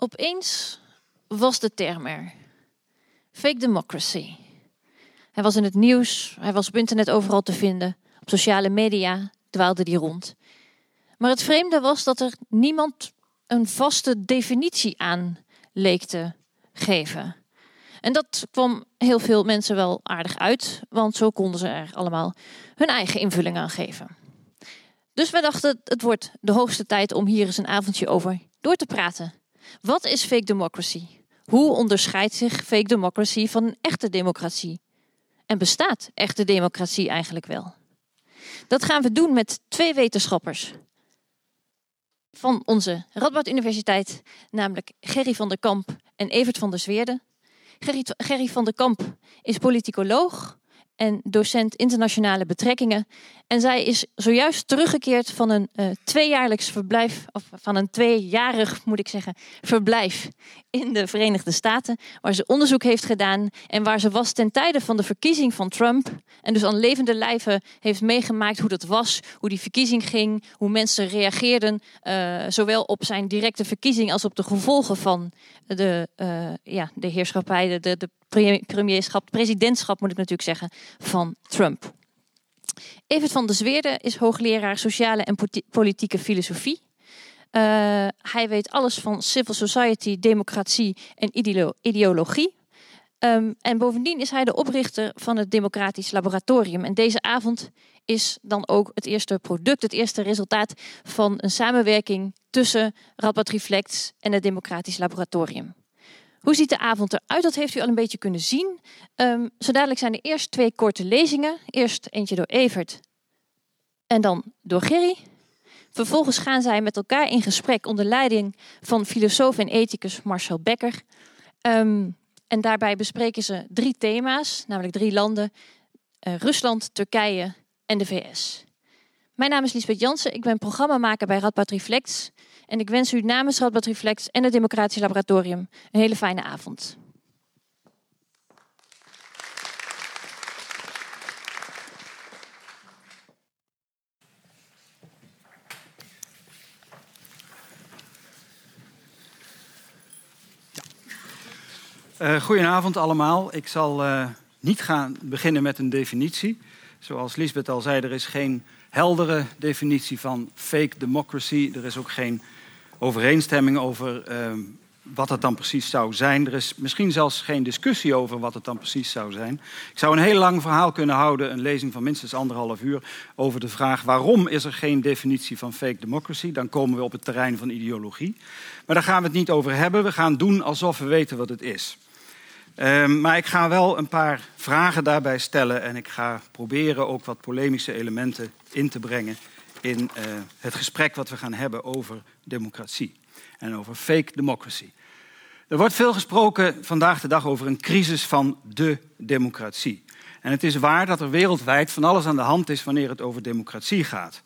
Opeens was de term er. Fake democracy. Hij was in het nieuws, hij was op internet overal te vinden. Op sociale media dwaalde die rond. Maar het vreemde was dat er niemand een vaste definitie aan leek te geven. En dat kwam heel veel mensen wel aardig uit, want zo konden ze er allemaal hun eigen invulling aan geven. Dus wij dachten, het wordt de hoogste tijd om hier eens een avondje over door te praten. Wat is fake democracy? Hoe onderscheidt zich fake democracy van een echte democratie? En bestaat echte democratie eigenlijk wel? Dat gaan we doen met twee wetenschappers van onze Radboud Universiteit, namelijk Gerry van der Kamp en Evert van der Zweerde. Gerry, Gerry van der Kamp is politicoloog en docent internationale betrekkingen. En zij is zojuist teruggekeerd van een uh, tweejaarlijks verblijf, of van een tweejarig moet ik zeggen, verblijf in de Verenigde Staten, waar ze onderzoek heeft gedaan en waar ze was ten tijde van de verkiezing van Trump. En dus aan levende lijven heeft meegemaakt hoe dat was, hoe die verkiezing ging, hoe mensen reageerden, uh, zowel op zijn directe verkiezing als op de gevolgen van de, uh, ja, de heerschappij, de, de premierschap, presidentschap moet ik natuurlijk zeggen, van Trump. Evert van der Zweerde is hoogleraar sociale en politieke filosofie. Uh, hij weet alles van civil society, democratie en ideologie. Um, en bovendien is hij de oprichter van het Democratisch Laboratorium. En deze avond is dan ook het eerste product, het eerste resultaat van een samenwerking tussen Radboud Reflects en het Democratisch Laboratorium. Hoe ziet de avond eruit? Dat heeft u al een beetje kunnen zien. Um, zo dadelijk zijn er eerst twee korte lezingen. Eerst eentje door Evert en dan door Gerry. Vervolgens gaan zij met elkaar in gesprek onder leiding van filosoof en ethicus Marcel Becker. Um, en daarbij bespreken ze drie thema's, namelijk drie landen: uh, Rusland, Turkije en de VS. Mijn naam is Lisbeth Jansen, ik ben programmamaker bij Radboud Reflex. En ik wens u namens Radboud Reflex en het Democratisch Laboratorium een hele fijne avond. Uh, goedenavond allemaal. Ik zal uh, niet gaan beginnen met een definitie. Zoals Lisbeth al zei, er is geen heldere definitie van fake democracy. Er is ook geen overeenstemming over uh, wat het dan precies zou zijn. Er is misschien zelfs geen discussie over wat het dan precies zou zijn. Ik zou een heel lang verhaal kunnen houden, een lezing van minstens anderhalf uur, over de vraag waarom is er geen definitie van fake democracy. Dan komen we op het terrein van ideologie. Maar daar gaan we het niet over hebben. We gaan doen alsof we weten wat het is. Um, maar ik ga wel een paar vragen daarbij stellen en ik ga proberen ook wat polemische elementen in te brengen in uh, het gesprek wat we gaan hebben over democratie en over fake democracy. Er wordt veel gesproken vandaag de dag over een crisis van de democratie. En het is waar dat er wereldwijd van alles aan de hand is wanneer het over democratie gaat.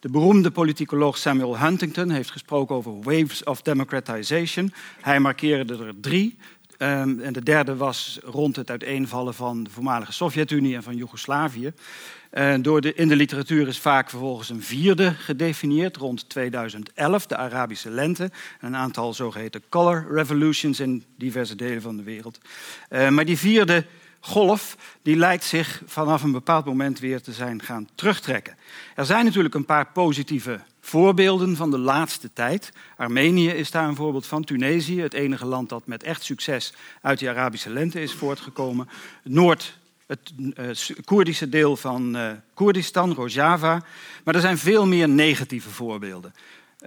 De beroemde politicoloog Samuel Huntington heeft gesproken over waves of democratization. Hij markeerde er drie. Um, en de derde was rond het uiteenvallen van de voormalige Sovjet-Unie en van Joegoslavië. Uh, door in de literatuur is vaak vervolgens een vierde gedefinieerd, rond 2011, de Arabische lente. En een aantal zogeheten color revolutions in diverse delen van de wereld. Uh, maar die vierde golf die lijkt zich vanaf een bepaald moment weer te zijn gaan terugtrekken. Er zijn natuurlijk een paar positieve voorbeelden van de laatste tijd. Armenië is daar een voorbeeld van. Tunesië, het enige land dat met echt succes uit die Arabische lente is voortgekomen. Noord, het uh, Koerdische deel van uh, Koerdistan, Rojava. Maar er zijn veel meer negatieve voorbeelden.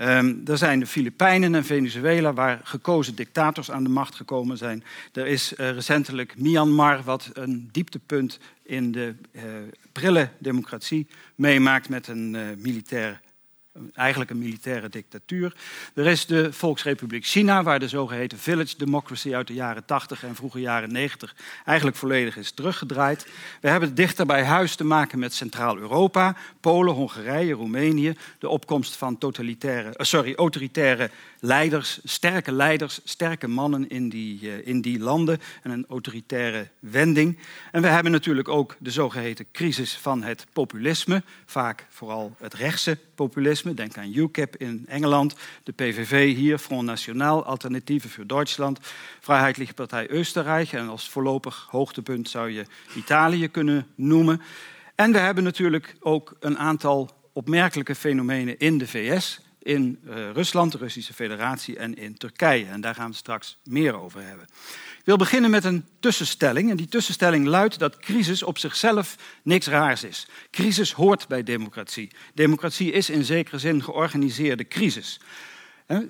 Um, er zijn de Filipijnen en Venezuela, waar gekozen dictators aan de macht gekomen zijn. Er is uh, recentelijk Myanmar, wat een dieptepunt in de uh, prille democratie meemaakt met een uh, militair eigenlijk een militaire dictatuur. Er is de Volksrepubliek China, waar de zogeheten village democracy uit de jaren 80 en vroege jaren 90 eigenlijk volledig is teruggedraaid. We hebben dichter bij huis te maken met Centraal-Europa, Polen, Hongarije, Roemenië, de opkomst van totalitaire, uh, sorry, autoritaire leiders, sterke leiders, sterke mannen in die, uh, in die landen en een autoritaire wending. En we hebben natuurlijk ook de zogeheten crisis van het populisme, vaak vooral het rechtse populisme. Denk aan UKIP in Engeland, de PVV hier, Front National, Alternatieve voor Duitsland, Vrijheidliche Partij Oostenrijk. En als voorlopig hoogtepunt zou je Italië kunnen noemen. En we hebben natuurlijk ook een aantal opmerkelijke fenomenen in de VS, in uh, Rusland, de Russische Federatie en in Turkije. En daar gaan we straks meer over hebben. Ik wil beginnen met een tussenstelling. En die tussenstelling luidt dat crisis op zichzelf niks raars is. Crisis hoort bij democratie. Democratie is in zekere zin georganiseerde crisis.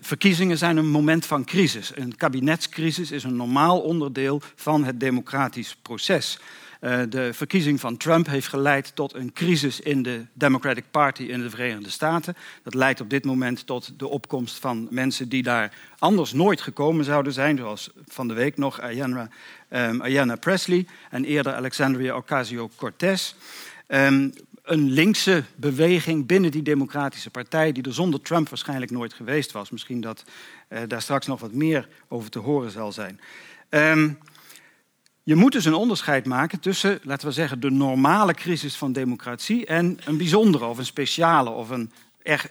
Verkiezingen zijn een moment van crisis. Een kabinetscrisis is een normaal onderdeel van het democratisch proces. Eh, de verkiezing van Trump heeft geleid tot een crisis in de Democratic Party in de Verenigde Staten. Dat leidt op dit moment tot de opkomst van mensen die daar anders nooit gekomen zouden zijn, zoals van de week nog Ayanna, um, Presley en eerder Alexandria Ocasio-Cortez. Um, een linkse beweging binnen die Democratische Partij, die er zonder Trump waarschijnlijk nooit geweest was. Misschien dat uh, daar straks nog wat meer over te horen zal zijn. Um, je moet dus een onderscheid maken tussen, laten we zeggen, de normale crisis van democratie en een bijzondere of een speciale of een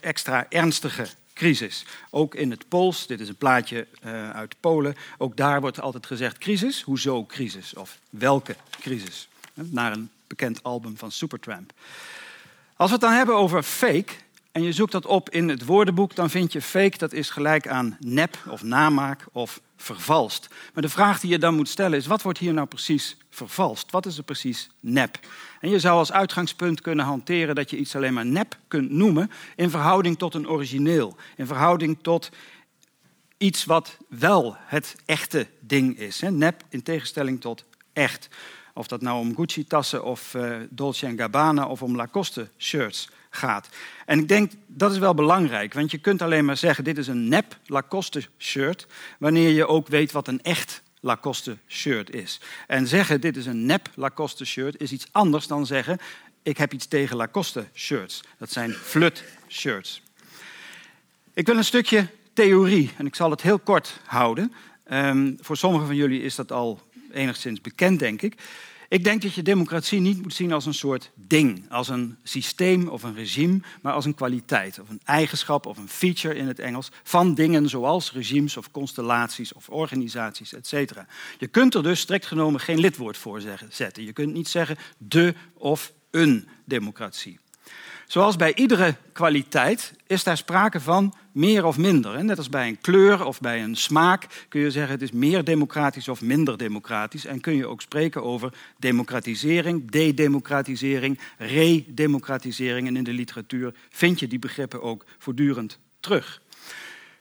extra ernstige crisis. Ook in het Pools, dit is een plaatje uh, uit Polen, ook daar wordt altijd gezegd crisis. Hoezo crisis? Of welke crisis? Naar een bekend album van Supertramp. Als we het dan hebben over fake, en je zoekt dat op in het woordenboek, dan vind je fake, dat is gelijk aan nep of namaak of vervalst. Maar de vraag die je dan moet stellen is, wat wordt hier nou precies vervalst? Wat is er precies nep? En je zou als uitgangspunt kunnen hanteren dat je iets alleen maar nep kunt noemen in verhouding tot een origineel, in verhouding tot iets wat wel het echte ding is. Nep in tegenstelling tot echt. Of dat nou om Gucci-tassen of uh, Dolce Gabbana of om Lacoste-shirts gaat. En ik denk dat is wel belangrijk, want je kunt alleen maar zeggen: dit is een nep Lacoste shirt, wanneer je ook weet wat een echt Lacoste shirt is. En zeggen: dit is een nep Lacoste shirt is iets anders dan zeggen: ik heb iets tegen Lacoste shirts. Dat zijn flut shirts. Ik wil een stukje theorie en ik zal het heel kort houden. Um, voor sommigen van jullie is dat al enigszins bekend, denk ik. Ik denk dat je democratie niet moet zien als een soort ding, als een systeem of een regime, maar als een kwaliteit of een eigenschap of een feature in het Engels van dingen zoals regimes of constellaties of organisaties, etc. Je kunt er dus strikt genomen geen lidwoord voor zetten. Je kunt niet zeggen de of een democratie. Zoals bij iedere kwaliteit is daar sprake van meer of minder. Net als bij een kleur of bij een smaak kun je zeggen het is meer democratisch of minder democratisch. En kun je ook spreken over democratisering, dedemocratisering, redemocratisering. En in de literatuur vind je die begrippen ook voortdurend terug.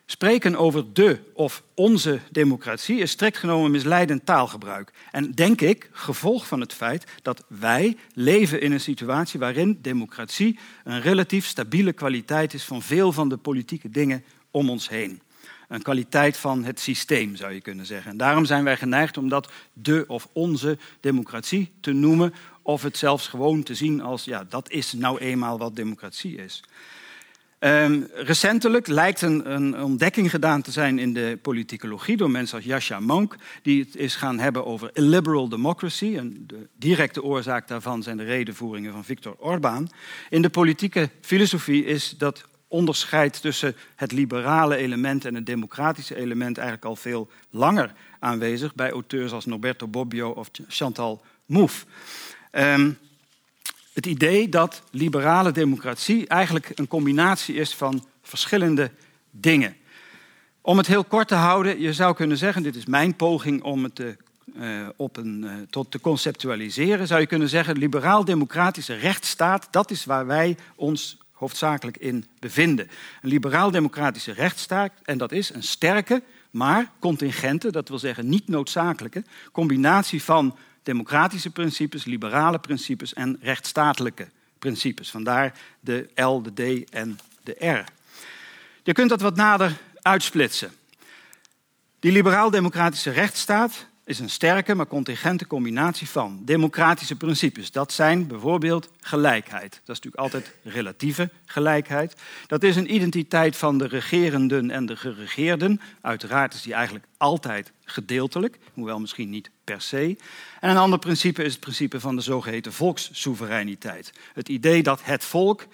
Spreken over de of onze democratie is strikt genomen misleidend taalgebruik. En denk ik, gevolg van het feit dat wij leven in een situatie waarin democratie een relatief stabiele kwaliteit is van veel van de politieke dingen om ons heen. Een kwaliteit van het systeem, zou je kunnen zeggen. En daarom zijn wij geneigd om dat de of onze democratie te noemen, of het zelfs gewoon te zien als, ja, dat is nou eenmaal wat democratie is. Um, recentelijk lijkt een, een, ontdekking gedaan te zijn in de politicologie door mensen als Yasha Monk, die het is gaan hebben over illiberal democracy. En de directe oorzaak daarvan zijn de redenvoeringen van Viktor Orbán. In de politieke filosofie is dat onderscheid tussen het liberale element en het democratische element eigenlijk al veel langer aanwezig bij auteurs als Norberto Bobbio of Chantal Mouffe. Um, het idee dat liberale democratie eigenlijk een combinatie is van verschillende dingen. Om het heel kort te houden, je zou kunnen zeggen, dit is mijn poging om het te, uh, op een, uh, tot te conceptualiseren, zou je kunnen zeggen, liberaal-democratische rechtsstaat, dat is waar wij ons hoofdzakelijk in bevinden. Een liberaal-democratische rechtsstaat, en dat is een sterke, maar contingente, dat wil zeggen niet noodzakelijke, combinatie van democratische principes, liberale principes en rechtsstatelijke principes. Vandaar de L, de D en de R. Je kunt dat wat nader uitsplitsen. Die liberaal-democratische rechtsstaat is een sterke maar contingente combinatie van democratische principes. Dat zijn bijvoorbeeld gelijkheid. Dat is natuurlijk altijd relatieve gelijkheid. Dat is een identiteit van de regerenden en de geregeerden. Uiteraard is die eigenlijk altijd gedeeltelijk, hoewel misschien niet per se. En een ander principe is het principe van de zogeheten volkssoevereiniteit. Het idee dat het volk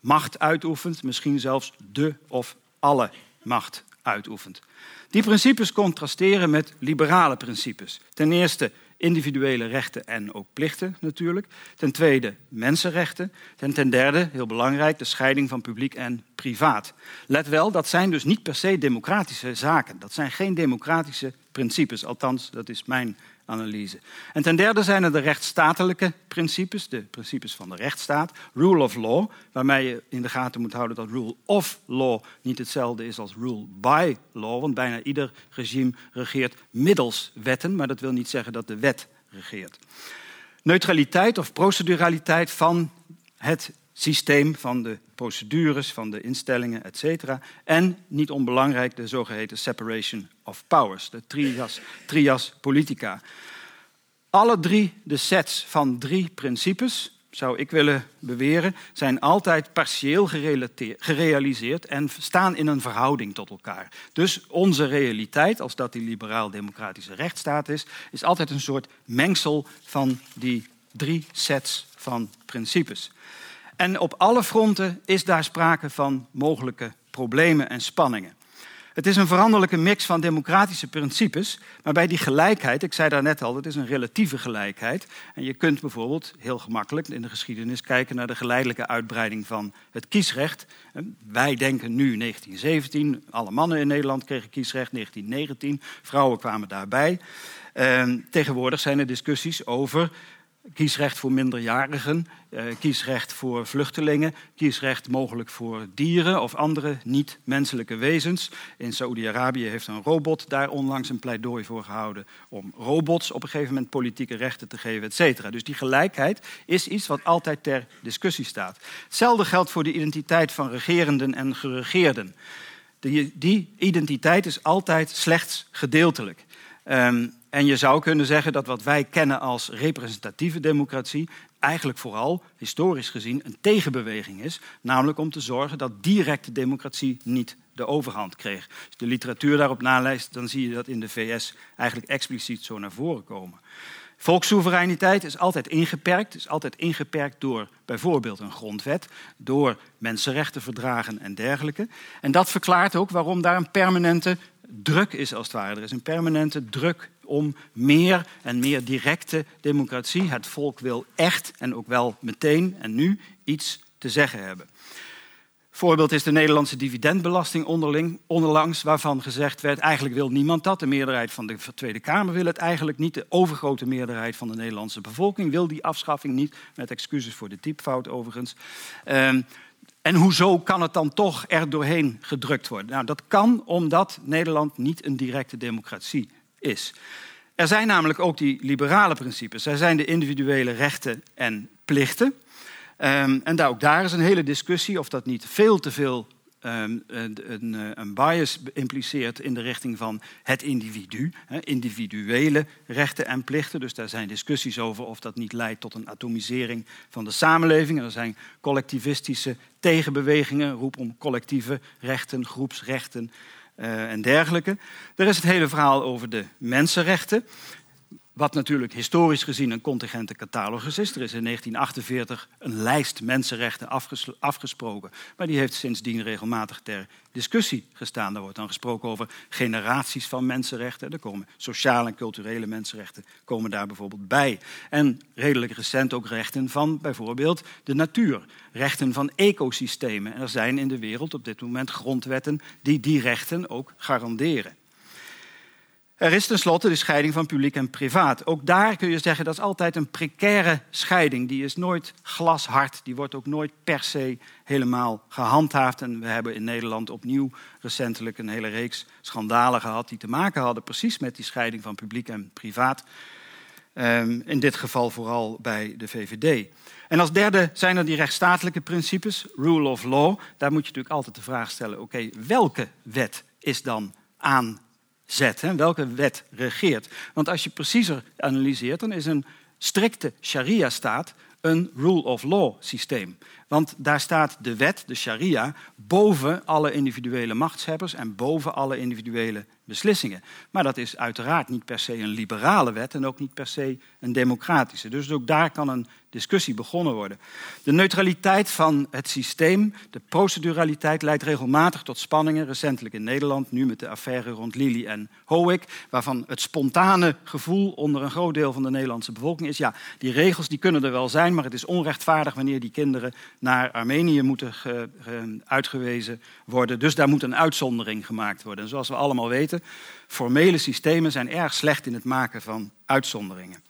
macht uitoefent, misschien zelfs de of alle macht uitoefent. Die principes contrasteren met liberale principes. Ten eerste individuele rechten en ook plichten natuurlijk. Ten tweede mensenrechten. En ten derde, heel belangrijk, de scheiding van publiek en privaat. Let wel, dat zijn dus niet per se democratische zaken. Dat zijn geen democratische principes, althans, dat is mijn analyse. En ten derde zijn er de rechtsstatelijke principes, de principes van de rechtsstaat, rule of law, waarmee je in de gaten moet houden dat rule of law niet hetzelfde is als rule by law, want bijna ieder regime regeert middels wetten, maar dat wil niet zeggen dat de wet regeert. Neutraliteit of proceduraliteit van het systeem van de procedures, van de instellingen, etc. En niet onbelangrijk de zogeheten separation of powers, de trias, trias politica. Alle drie de sets van drie principes, zou ik willen beweren, zijn altijd partieel gerealiseerd en staan in een verhouding tot elkaar. Dus onze realiteit, als dat die liberaal-democratische rechtsstaat is, is altijd een soort mengsel van die drie sets van principes. En op alle fronten is daar sprake van mogelijke problemen en spanningen. Het is een veranderlijke mix van democratische principes, maar bij die gelijkheid, ik zei daar net al, het is een relatieve gelijkheid. En je kunt bijvoorbeeld heel gemakkelijk in de geschiedenis kijken naar de geleidelijke uitbreiding van het kiesrecht. Wij denken nu 1917, alle mannen in Nederland kregen kiesrecht, 1919, vrouwen kwamen daarbij. Ehm, tegenwoordig zijn er discussies over kiesrecht voor minderjarigen, eh, kiesrecht voor vluchtelingen, kiesrecht mogelijk voor dieren of andere niet-menselijke wezens. In Saoedi-Arabië heeft een robot daar onlangs een pleidooi voor gehouden om robots op een gegeven moment politieke rechten te geven, et cetera. Dus die gelijkheid is iets wat altijd ter discussie staat. Hetzelfde geldt voor de identiteit van regerenden en geregeerden. Die, die identiteit is altijd slechts gedeeltelijk. Um, en je zou kunnen zeggen dat wat wij kennen als representatieve democratie eigenlijk vooral, historisch gezien, een tegenbeweging is. Namelijk om te zorgen dat directe democratie niet de overhand kreeg. Als je de literatuur daarop naleest, dan zie je dat in de VS eigenlijk expliciet zo naar voren komen. Volkssoevereiniteit is altijd ingeperkt. Is altijd ingeperkt door bijvoorbeeld een grondwet, door mensenrechtenverdragen en dergelijke. En dat verklaart ook waarom daar een permanente druk is, als het ware. Er is een permanente druk om meer en meer directe democratie. Het volk wil echt en ook wel meteen en nu iets te zeggen hebben. Voorbeeld is de Nederlandse dividendbelasting onderling, onderlangs, waarvan gezegd werd: eigenlijk wil niemand dat. De meerderheid van de Tweede Kamer wil het eigenlijk niet. De overgrote meerderheid van de Nederlandse bevolking wil die afschaffing niet. Met excuses voor de typfout overigens. Um, en hoezo kan het dan toch er doorheen gedrukt worden? Nou, dat kan omdat Nederland niet een directe democratie is. Er zijn namelijk ook die liberale principes. Er zijn de individuele rechten en plichten. Um, en daar, ook daar is een hele discussie of dat niet veel te veel um, een, eh, een, bias impliceert in de richting van het individu. individuele rechten en plichten. Dus daar zijn discussies over of dat niet leidt tot een atomisering van de samenleving. Er zijn collectivistische tegenbewegingen, roep om collectieve rechten, groepsrechten en dergelijke. Er is het hele verhaal over de mensenrechten. Wat natuurlijk historisch gezien een contingente catalogus is. Er is in 1948 een lijst mensenrechten afgesproken. Maar die heeft sindsdien regelmatig ter discussie gestaan. Daar wordt dan gesproken over generaties van mensenrechten. Er komen sociale en culturele mensenrechten komen daar bijvoorbeeld bij. En redelijk recent ook rechten van bijvoorbeeld de natuur. Rechten van ecosystemen. En er zijn in de wereld op dit moment grondwetten die die rechten ook garanderen. Er is tenslotte de scheiding van publiek en privaat. Ook daar kun je zeggen dat is altijd een precaire scheiding. Die is nooit glashard. Die wordt ook nooit per se helemaal gehandhaafd. En we hebben in Nederland opnieuw recentelijk een hele reeks schandalen gehad die te maken hadden precies met die scheiding van publiek en privaat. Um, in dit geval vooral bij de VVD. En als derde zijn er die rechtsstatelijke principes, rule of law. Daar moet je natuurlijk altijd de vraag stellen: oké, welke wet is dan aan hè, welke wet regeert. Want als je preciezer analyseert, dan is een strikte sharia-staat een rule of law systeem. Want daar staat de wet, de sharia, boven alle individuele machtshebbers en boven alle individuele beslissingen. Maar dat is uiteraard niet per se een liberale wet en ook niet per se een democratische. Dus ook daar kan een discussie begonnen worden. De neutraliteit van het systeem, de proceduraliteit, leidt regelmatig tot spanningen. Recentelijk in Nederland, nu met de affaire rond Lili en Hoek, waarvan het spontane gevoel onder een groot deel van de Nederlandse bevolking is: ja, die regels die kunnen er wel zijn, maar het is onrechtvaardig wanneer die kinderen naar Armenië moeten uitgewezen worden. Dus daar moet een uitzondering gemaakt worden. En zoals we allemaal weten, formele systemen zijn erg slecht in het maken van uitzonderingen.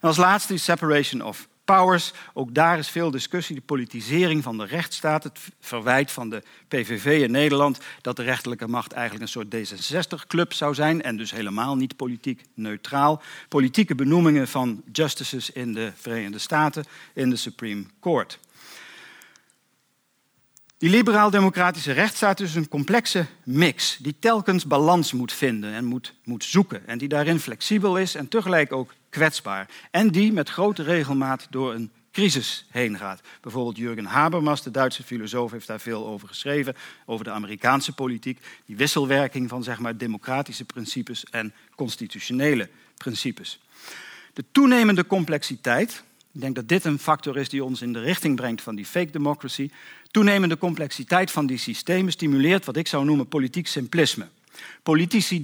En als laatste is separation of powers. Ook daar is veel discussie. De politisering van de rechtsstaat. Het verwijt van de PVV in Nederland dat de rechterlijke macht eigenlijk een soort D66-club zou zijn. En dus helemaal niet politiek neutraal. Politieke benoemingen van justices in de Verenigde Staten in de Supreme Court. Die liberaal-democratische rechtsstaat is een complexe mix die telkens balans moet vinden en moet, moet zoeken. En die daarin flexibel is en tegelijk ook kwetsbaar. En die met grote regelmaat door een crisis heen gaat. Bijvoorbeeld Jürgen Habermas, de Duitse filosoof, heeft daar veel over geschreven. Over de Amerikaanse politiek. Die wisselwerking van zeg maar, democratische principes en constitutionele principes. De toenemende complexiteit ik denk dat dit een factor is die ons in de richting brengt van die fake democracy. Toenemende complexiteit van die systemen stimuleert wat ik zou noemen politiek simplisme. Politici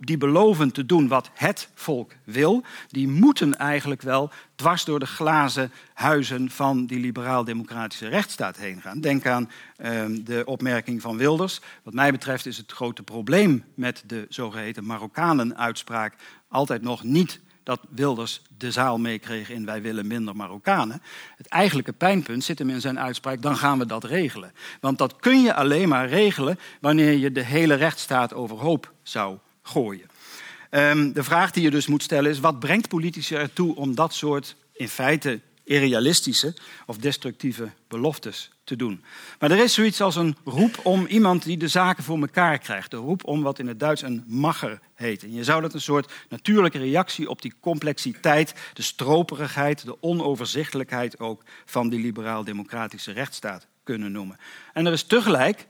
die, beloven te doen wat het volk wil, die moeten eigenlijk wel dwars door de glazen huizen van die liberaal-democratische rechtsstaat heen gaan. Denk aan ehm, de opmerking van Wilders. Wat mij betreft is het grote probleem met de zogeheten Marokkanen-uitspraak altijd nog niet dat Wilders de zaal meekreeg in wij willen minder Marokkanen. Het eigenlijke pijnpunt zit hem in zijn uitspraak, dan gaan we dat regelen. Want dat kun je alleen maar regelen wanneer je de hele rechtsstaat overhoop zou gooien. Um, de vraag die je dus moet stellen is, wat brengt politici ertoe om dat soort in feite irrealistische of destructieve beloftes te doen. Maar er is zoiets als een roep om iemand die de zaken voor elkaar krijgt. De roep om wat in het Duits een macher heet. En je zou dat een soort natuurlijke reactie op die complexiteit, de stroperigheid, de onoverzichtelijkheid ook van die liberaal-democratische rechtsstaat kunnen noemen. En er is tegelijk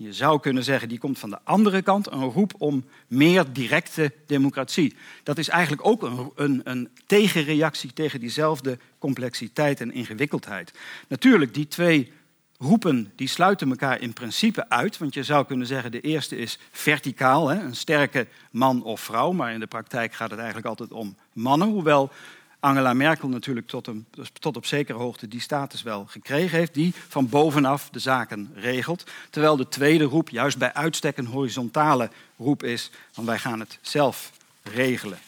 je zou kunnen zeggen, die komt van de andere kant, een roep om meer directe democratie. Dat is eigenlijk ook een, een, een, tegenreactie tegen diezelfde complexiteit en ingewikkeldheid. Natuurlijk, die twee roepen die sluiten elkaar in principe uit. Want je zou kunnen zeggen, de eerste is verticaal, hè, een sterke man of vrouw. Maar in de praktijk gaat het eigenlijk altijd om mannen. Hoewel Angela Merkel natuurlijk tot, een, tot, op zekere hoogte die status wel gekregen heeft, die van bovenaf de zaken regelt. Terwijl de tweede roep juist bij uitstek een horizontale roep is, van wij gaan het zelf regelen.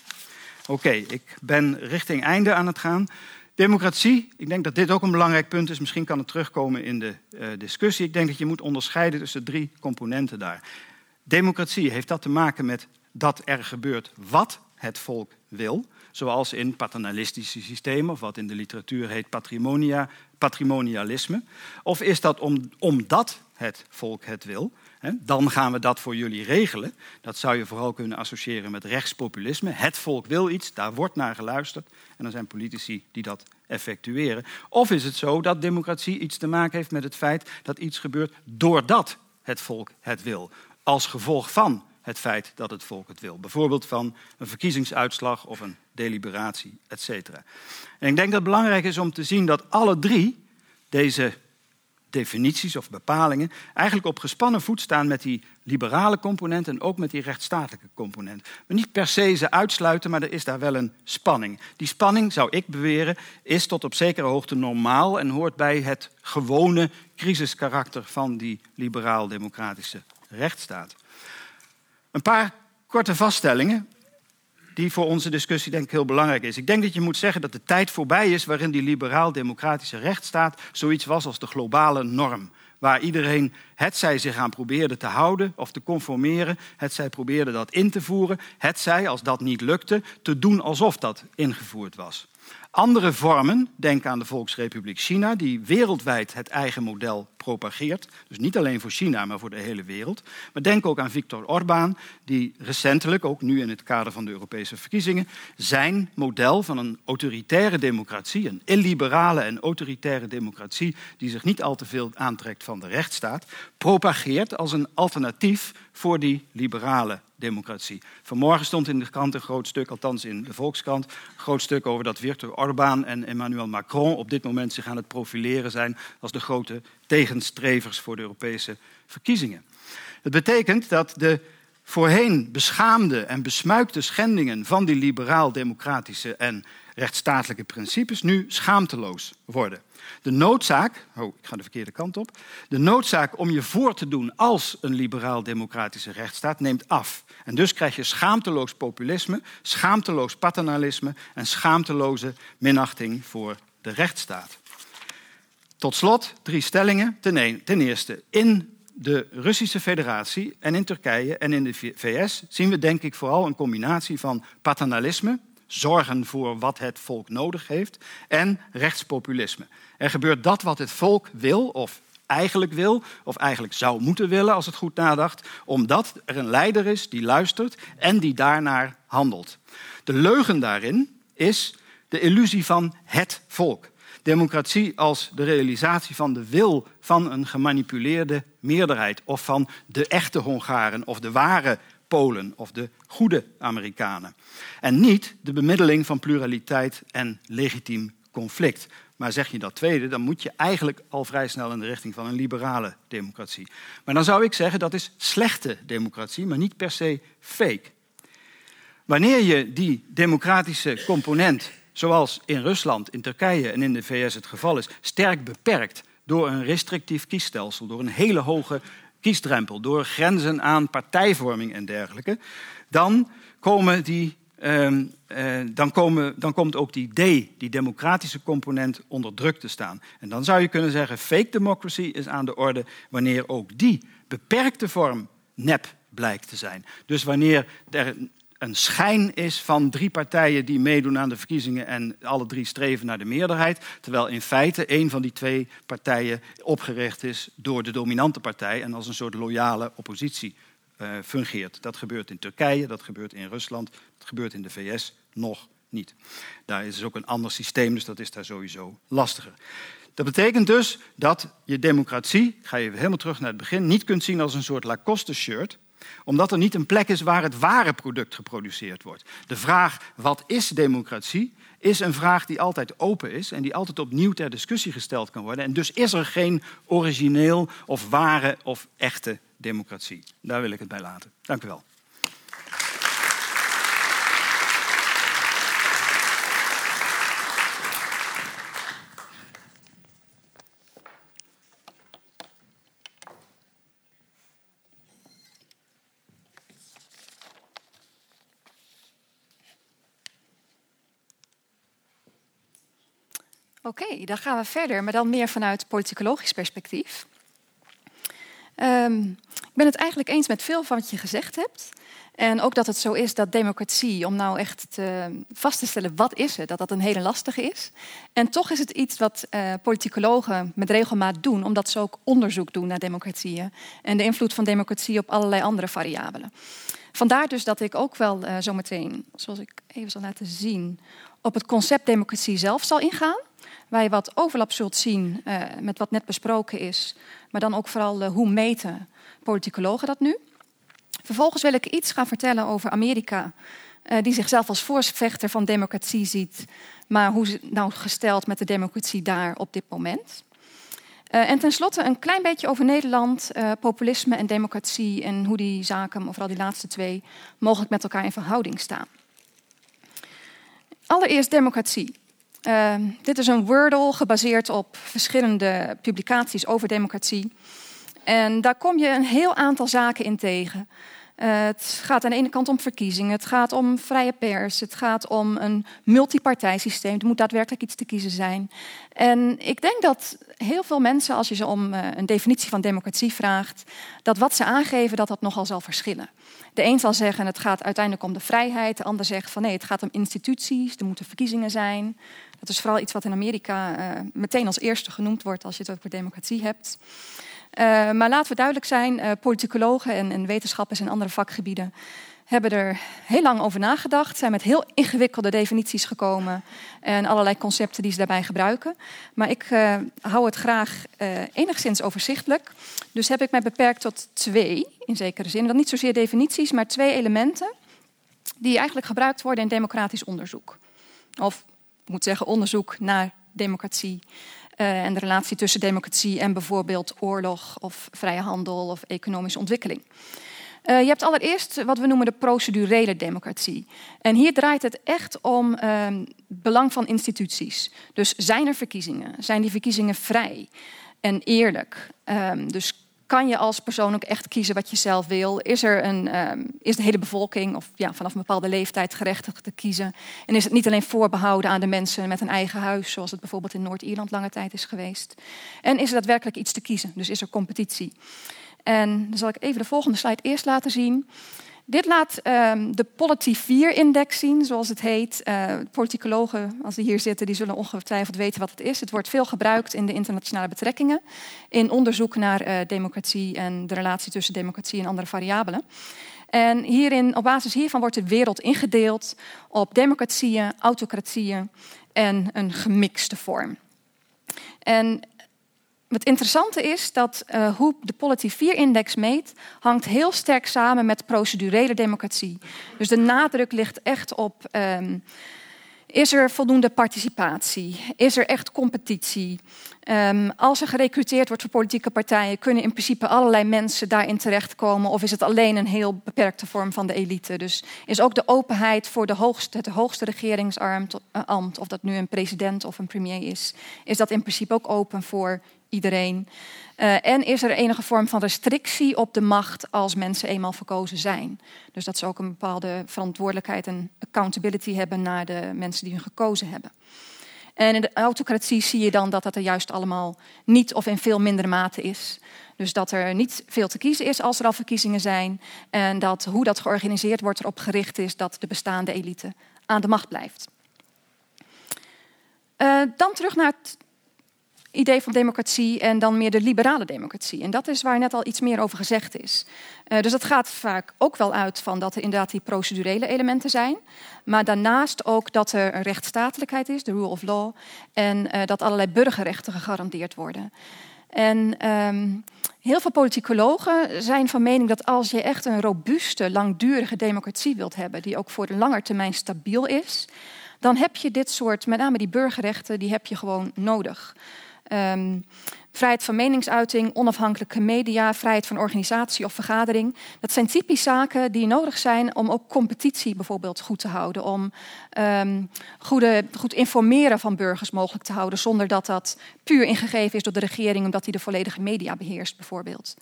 Oké, ik ben richting einde aan het gaan. Democratie, ik denk dat dit ook een belangrijk punt is. Misschien kan het terugkomen in de uh, discussie. Ik denk dat je moet onderscheiden tussen drie componenten daar. Democratie heeft dat te maken met dat er gebeurt wat het volk wil, zoals in paternalistische systemen, of wat in de literatuur heet patrimonia, patrimonialisme. Of is dat om, omdat het volk het wil, dan gaan we dat voor jullie regelen. Dat zou je vooral kunnen associëren met rechtspopulisme. Het volk wil iets, daar wordt naar geluisterd. En dan zijn politici die dat effectueren. Of is het zo dat democratie iets te maken heeft met het feit dat iets gebeurt doordat het volk het wil. Als gevolg van het feit dat het volk het wil. Bijvoorbeeld van een verkiezingsuitslag of een deliberatie, etc. En ik denk dat het belangrijk is om te zien dat alle drie deze definities of bepalingen eigenlijk op gespannen voet staan met die liberale component en ook met die rechtsstatelijke component. Maar niet per se ze uitsluiten, maar er is daar wel een spanning. Die spanning, zou ik beweren, is tot op zekere hoogte normaal en hoort bij het gewone crisiskarakter van die liberaal-democratische rechtsstaat. Een paar korte vaststellingen die voor onze discussie denk ik heel belangrijk is. Ik denk dat je moet zeggen dat de tijd voorbij is waarin die liberaal-democratische rechtsstaat zoiets was als de globale norm. Waar iedereen het zij zich aan probeerde te houden of te conformeren, het zij probeerde dat in te voeren, het zij, als dat niet lukte, te doen alsof dat ingevoerd was. Andere vormen, denk aan de Volksrepubliek China, die wereldwijd het eigen model propageert. Dus niet alleen voor China, maar voor de hele wereld. Maar denk ook aan Viktor Orbán, die recentelijk, ook nu in het kader van de Europese verkiezingen, zijn model van een autoritaire democratie, een illiberale en autoritaire democratie, die zich niet al te veel aantrekt van de rechtsstaat, propageert als een alternatief voor die liberale democratie. Vanmorgen stond in de krant een groot stuk, althans in de Volkskrant, een groot stuk over dat Viktor Orbán en Emmanuel Macron op dit moment zich aan het profileren zijn als de grote tegenstrevers voor de Europese verkiezingen. Het betekent dat de voorheen beschaamde en besmuikte schendingen van die liberaal-democratische en rechtsstatelijke principes nu schaamteloos worden. De noodzaak, oh, ik ga de verkeerde kant op. De noodzaak om je voor te doen als een liberaal-democratische rechtsstaat neemt af. En dus krijg je schaamteloos populisme, schaamteloos paternalisme en schaamteloze minachting voor de rechtsstaat. Tot slot drie stellingen. Ten eerste, in de Russische Federatie en in Turkije en in de VS zien we denk ik vooral een combinatie van paternalisme, zorgen voor wat het volk nodig heeft, en rechtspopulisme. Er gebeurt dat wat het volk wil of eigenlijk wil, of eigenlijk zou moeten willen als het goed nadacht, omdat er een leider is die luistert en die daarnaar handelt. De leugen daarin is de illusie van het volk. Democratie als de realisatie van de wil van een gemanipuleerde meerderheid of van de echte Hongaren of de ware Polen of de goede Amerikanen. En niet de bemiddeling van pluraliteit en legitiem conflict. Maar zeg je dat tweede, dan moet je eigenlijk al vrij snel in de richting van een liberale democratie. Maar dan zou ik zeggen dat is slechte democratie, maar niet per se fake. Wanneer je die democratische component, zoals in Rusland, in Turkije en in de VS het geval is, sterk beperkt door een restrictief kiesstelsel, door een hele hoge kiesdrempel, door grenzen aan partijvorming en dergelijke, dan komen die Ehm, eh, dan, komen, dan komt ook die D, die democratische component, onder druk te staan. En dan zou je kunnen zeggen, fake democracy is aan de orde wanneer ook die beperkte vorm nep blijkt te zijn. Dus wanneer er een schijn is van drie partijen die meedoen aan de verkiezingen en alle drie streven naar de meerderheid, terwijl in feite een van die twee partijen opgericht is door de dominante partij en als een soort loyale oppositie uh, fungeert. Dat gebeurt in Turkije, dat gebeurt in Rusland, dat gebeurt in de VS nog niet. Daar is ook een ander systeem, dus dat is daar sowieso lastiger. Dat betekent dus dat je democratie, ga je helemaal terug naar het begin, niet kunt zien als een soort Lacoste-shirt, omdat er niet een plek is waar het ware product geproduceerd wordt. De vraag wat is democratie is een vraag die altijd open is en die altijd opnieuw ter discussie gesteld kan worden. En dus is er geen origineel of ware of echte democratie. Daar wil ik het bij laten. Dank u wel. Oké, dan gaan we verder, maar dan meer vanuit politicologisch perspectief. Um, ik ben het eigenlijk eens met veel van wat je gezegd hebt. En ook dat het zo is dat democratie, om nou echt te, vast te stellen wat is het, dat dat een hele lastige is. En toch is het iets wat uh, politicologen met regelmaat doen, omdat ze ook onderzoek doen naar democratieën en de invloed van democratie op allerlei andere variabelen. Vandaar dus dat ik ook wel uh, zometeen, zoals ik even zal laten zien, op het concept democratie zelf zal ingaan. Waar wat overlap zult zien uh, met wat net besproken is, maar dan ook vooral hoe meten politicologen dat nu. Vervolgens wil ik iets gaan vertellen over Amerika, uh, die zichzelf als voorvechter van democratie ziet, maar hoe ze nou gesteld met de democratie daar op dit moment. En tenslotte een klein beetje over Nederland, populisme en democratie en hoe die zaken, vooral die laatste twee, mogelijk met elkaar in verhouding staan. Allereerst democratie. Uh, dit is een Wordle gebaseerd op verschillende publicaties over democratie. En daar kom je een heel aantal zaken in tegen. Uh, het gaat aan de ene kant om verkiezingen, het gaat om vrije pers, het gaat om een multipartijsysteem. Er moet daadwerkelijk iets te kiezen zijn. En ik denk dat heel veel mensen, als je ze om uh, een definitie van democratie vraagt, dat wat ze aangeven, dat dat nogal zal verschillen. De een zal zeggen het gaat uiteindelijk om de vrijheid, de ander zegt van nee, het gaat om instituties, er moeten verkiezingen zijn. Dat is vooral iets wat in Amerika uh, meteen als eerste genoemd wordt als je het over democratie hebt. Uh, maar laten we duidelijk zijn, uh, politicologen en, en, wetenschappers in andere vakgebieden hebben er heel lang over nagedacht, zijn met heel ingewikkelde definities gekomen en allerlei concepten die ze daarbij gebruiken. Maar ik hou het graag enigszins overzichtelijk. Dus heb ik mij beperkt tot twee, in zekere zin. Dan niet zozeer definities, maar twee elementen die eigenlijk gebruikt worden in democratisch onderzoek. Of moet zeggen onderzoek naar democratie. Uh, en de relatie tussen democratie en bijvoorbeeld oorlog of vrije handel of economische ontwikkeling. Uh, je hebt allereerst wat we noemen de procedurele democratie. En hier draait het echt om uh, belang van instituties. Dus zijn er verkiezingen? Zijn die verkiezingen vrij en eerlijk? Um, dus kan je als persoon ook echt kiezen wat je zelf wil? Is, er een, um, is de hele bevolking of ja, vanaf een bepaalde leeftijd gerechtigd te kiezen? En is het niet alleen voorbehouden aan de mensen met een eigen huis, zoals het bijvoorbeeld in Noord-Ierland lange tijd is geweest? En is er daadwerkelijk iets te kiezen? Dus is er competitie? En dan zal ik even de volgende slide eerst laten zien. Dit laat um, de Polity 4-index zien, zoals het heet. Uh, politicologen, als die hier zitten, die zullen ongetwijfeld weten wat het is. Het wordt veel gebruikt in de internationale betrekkingen, in onderzoek naar uh, democratie en de relatie tussen democratie en andere variabelen. En hierin, op basis hiervan wordt de wereld ingedeeld op democratieën, autocratieën en een gemixte vorm. En het interessante is dat uh, hoe de Polity 4-index meet, hangt heel sterk samen met procedurele democratie. Dus de nadruk ligt echt op. Um, is er voldoende participatie? Is er echt competitie? Um, als er gerecruiteerd wordt voor politieke partijen, kunnen in principe allerlei mensen daarin terechtkomen? Of is het alleen een heel beperkte vorm van de elite? Dus is ook de openheid voor de het hoogste regeringsambt, of dat nu een president of een premier is, is dat in principe ook open voor iedereen? Uh, en is er enige vorm van restrictie op de macht als mensen eenmaal verkozen zijn? Dus dat ze ook een bepaalde verantwoordelijkheid en accountability hebben naar de mensen die hun gekozen hebben. En in de autocratie zie je dan dat dat er juist allemaal niet of in veel mindere mate is. Dus dat er niet veel te kiezen is als er al verkiezingen zijn. En dat hoe dat georganiseerd wordt erop gericht is dat de bestaande elite aan de macht blijft. Uh, dan terug naar het idee van democratie en dan meer de liberale democratie. En dat is waar net al iets meer over gezegd is. Uh, dus dat gaat vaak ook wel uit van dat er inderdaad die procedurele elementen zijn. Maar daarnaast ook dat er een rechtsstatelijkheid is, de rule of law. En uh, dat allerlei burgerrechten gegarandeerd worden. En um, heel veel politicologen zijn van mening dat als je echt een robuuste, langdurige democratie wilt hebben, die ook voor de lange termijn stabiel is, dan heb je dit soort, met name die burgerrechten, die heb je gewoon nodig. Um, vrijheid van meningsuiting, onafhankelijke media, vrijheid van organisatie of vergadering. Dat zijn typisch zaken die nodig zijn om ook competitie bijvoorbeeld goed te houden. Om um, goede, goed informeren van burgers mogelijk te houden, zonder dat dat puur ingegeven is door de regering, omdat die de volledige media beheerst, bijvoorbeeld.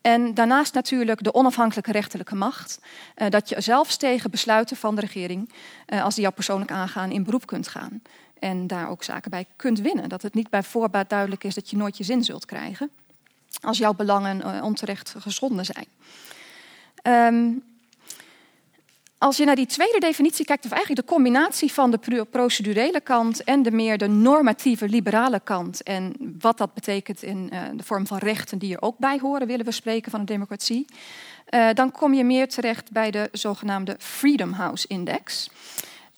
En daarnaast natuurlijk de onafhankelijke rechterlijke macht. Uh, dat je zelfs tegen besluiten van de regering, uh, als die jou persoonlijk aangaan, in beroep kunt gaan. En daar ook zaken bij kunt winnen. Dat het niet bij voorbaat duidelijk is dat je nooit je zin zult krijgen. Als jouw belangen uh, onterecht geschonden zijn. Um, als je naar die tweede definitie kijkt, of eigenlijk de combinatie van de procedurele kant en de meer de normatieve liberale kant. En wat dat betekent in uh, de vorm van rechten die er ook bij horen, willen we spreken van een democratie. Uh, dan kom je meer terecht bij de zogenaamde Freedom House Index.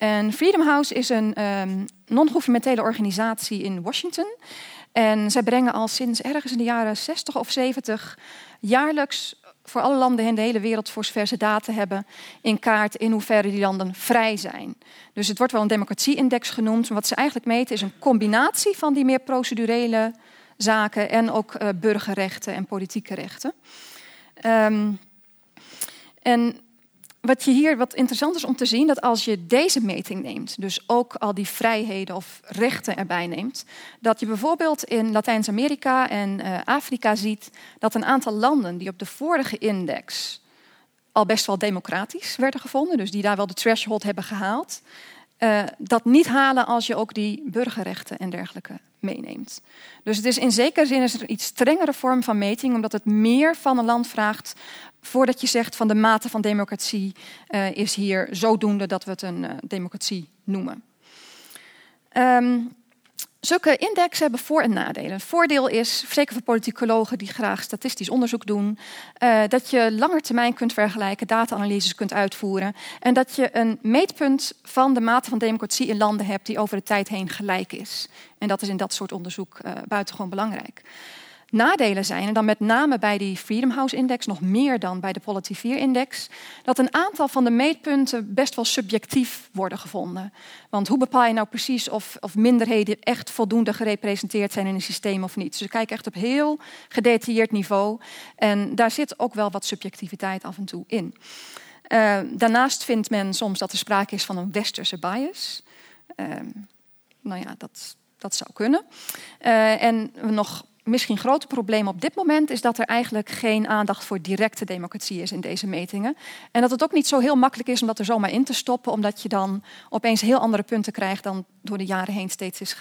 En Freedom House is een um, non-governementele organisatie in Washington. En zij brengen al sinds ergens in de jaren 60 of 70 jaarlijks voor alle landen in de hele wereld, voor zover ze data hebben, in kaart in hoeverre die landen vrij zijn. Dus het wordt wel een democratie-index genoemd. Wat ze eigenlijk meten is een combinatie van die meer procedurele zaken en ook uh, burgerrechten en politieke rechten. Um, en wat je hier wat interessant is om te zien, dat als je deze meting neemt, dus ook al die vrijheden of rechten erbij neemt, dat je bijvoorbeeld in Latijns-Amerika en uh, Afrika ziet dat een aantal landen die op de vorige index al best wel democratisch werden gevonden, dus die daar wel de threshold hebben gehaald, uh, dat niet halen als je ook die burgerrechten en dergelijke meeneemt. Dus het is in zekere zin is er een iets strengere vorm van meting, omdat het meer van een land vraagt voordat je zegt van de mate van democratie uh, is hier zodoende dat we het een uh, democratie noemen. Um, Zulke indexen hebben voor- en nadelen. Het voordeel is, zeker voor politicologen die graag statistisch onderzoek doen, uh, dat je langer termijn kunt vergelijken, data-analyses kunt uitvoeren en dat je een meetpunt van de mate van democratie in landen hebt die over de tijd heen gelijk is. En dat is in dat soort onderzoek uh, buitengewoon belangrijk nadelen zijn, en dan met name bij die Freedom House Index, nog meer dan bij de Polity 4 Index, dat een aantal van de meetpunten best wel subjectief worden gevonden. Want hoe bepaal je nou precies of, of minderheden echt voldoende gerepresenteerd zijn in een systeem of niet? Dus we kijken echt op heel gedetailleerd niveau. En daar zit ook wel wat subjectiviteit af en toe in. Uh, daarnaast vindt men soms dat er sprake is van een westerse bias. Uh, nou ja, dat, dat zou kunnen. Uh, en nog misschien grote probleem op dit moment is dat er eigenlijk geen aandacht voor directe democratie is in deze metingen. En dat het ook niet zo heel makkelijk is om dat er zomaar in te stoppen, omdat je dan opeens heel andere punten krijgt dan door de jaren heen steeds is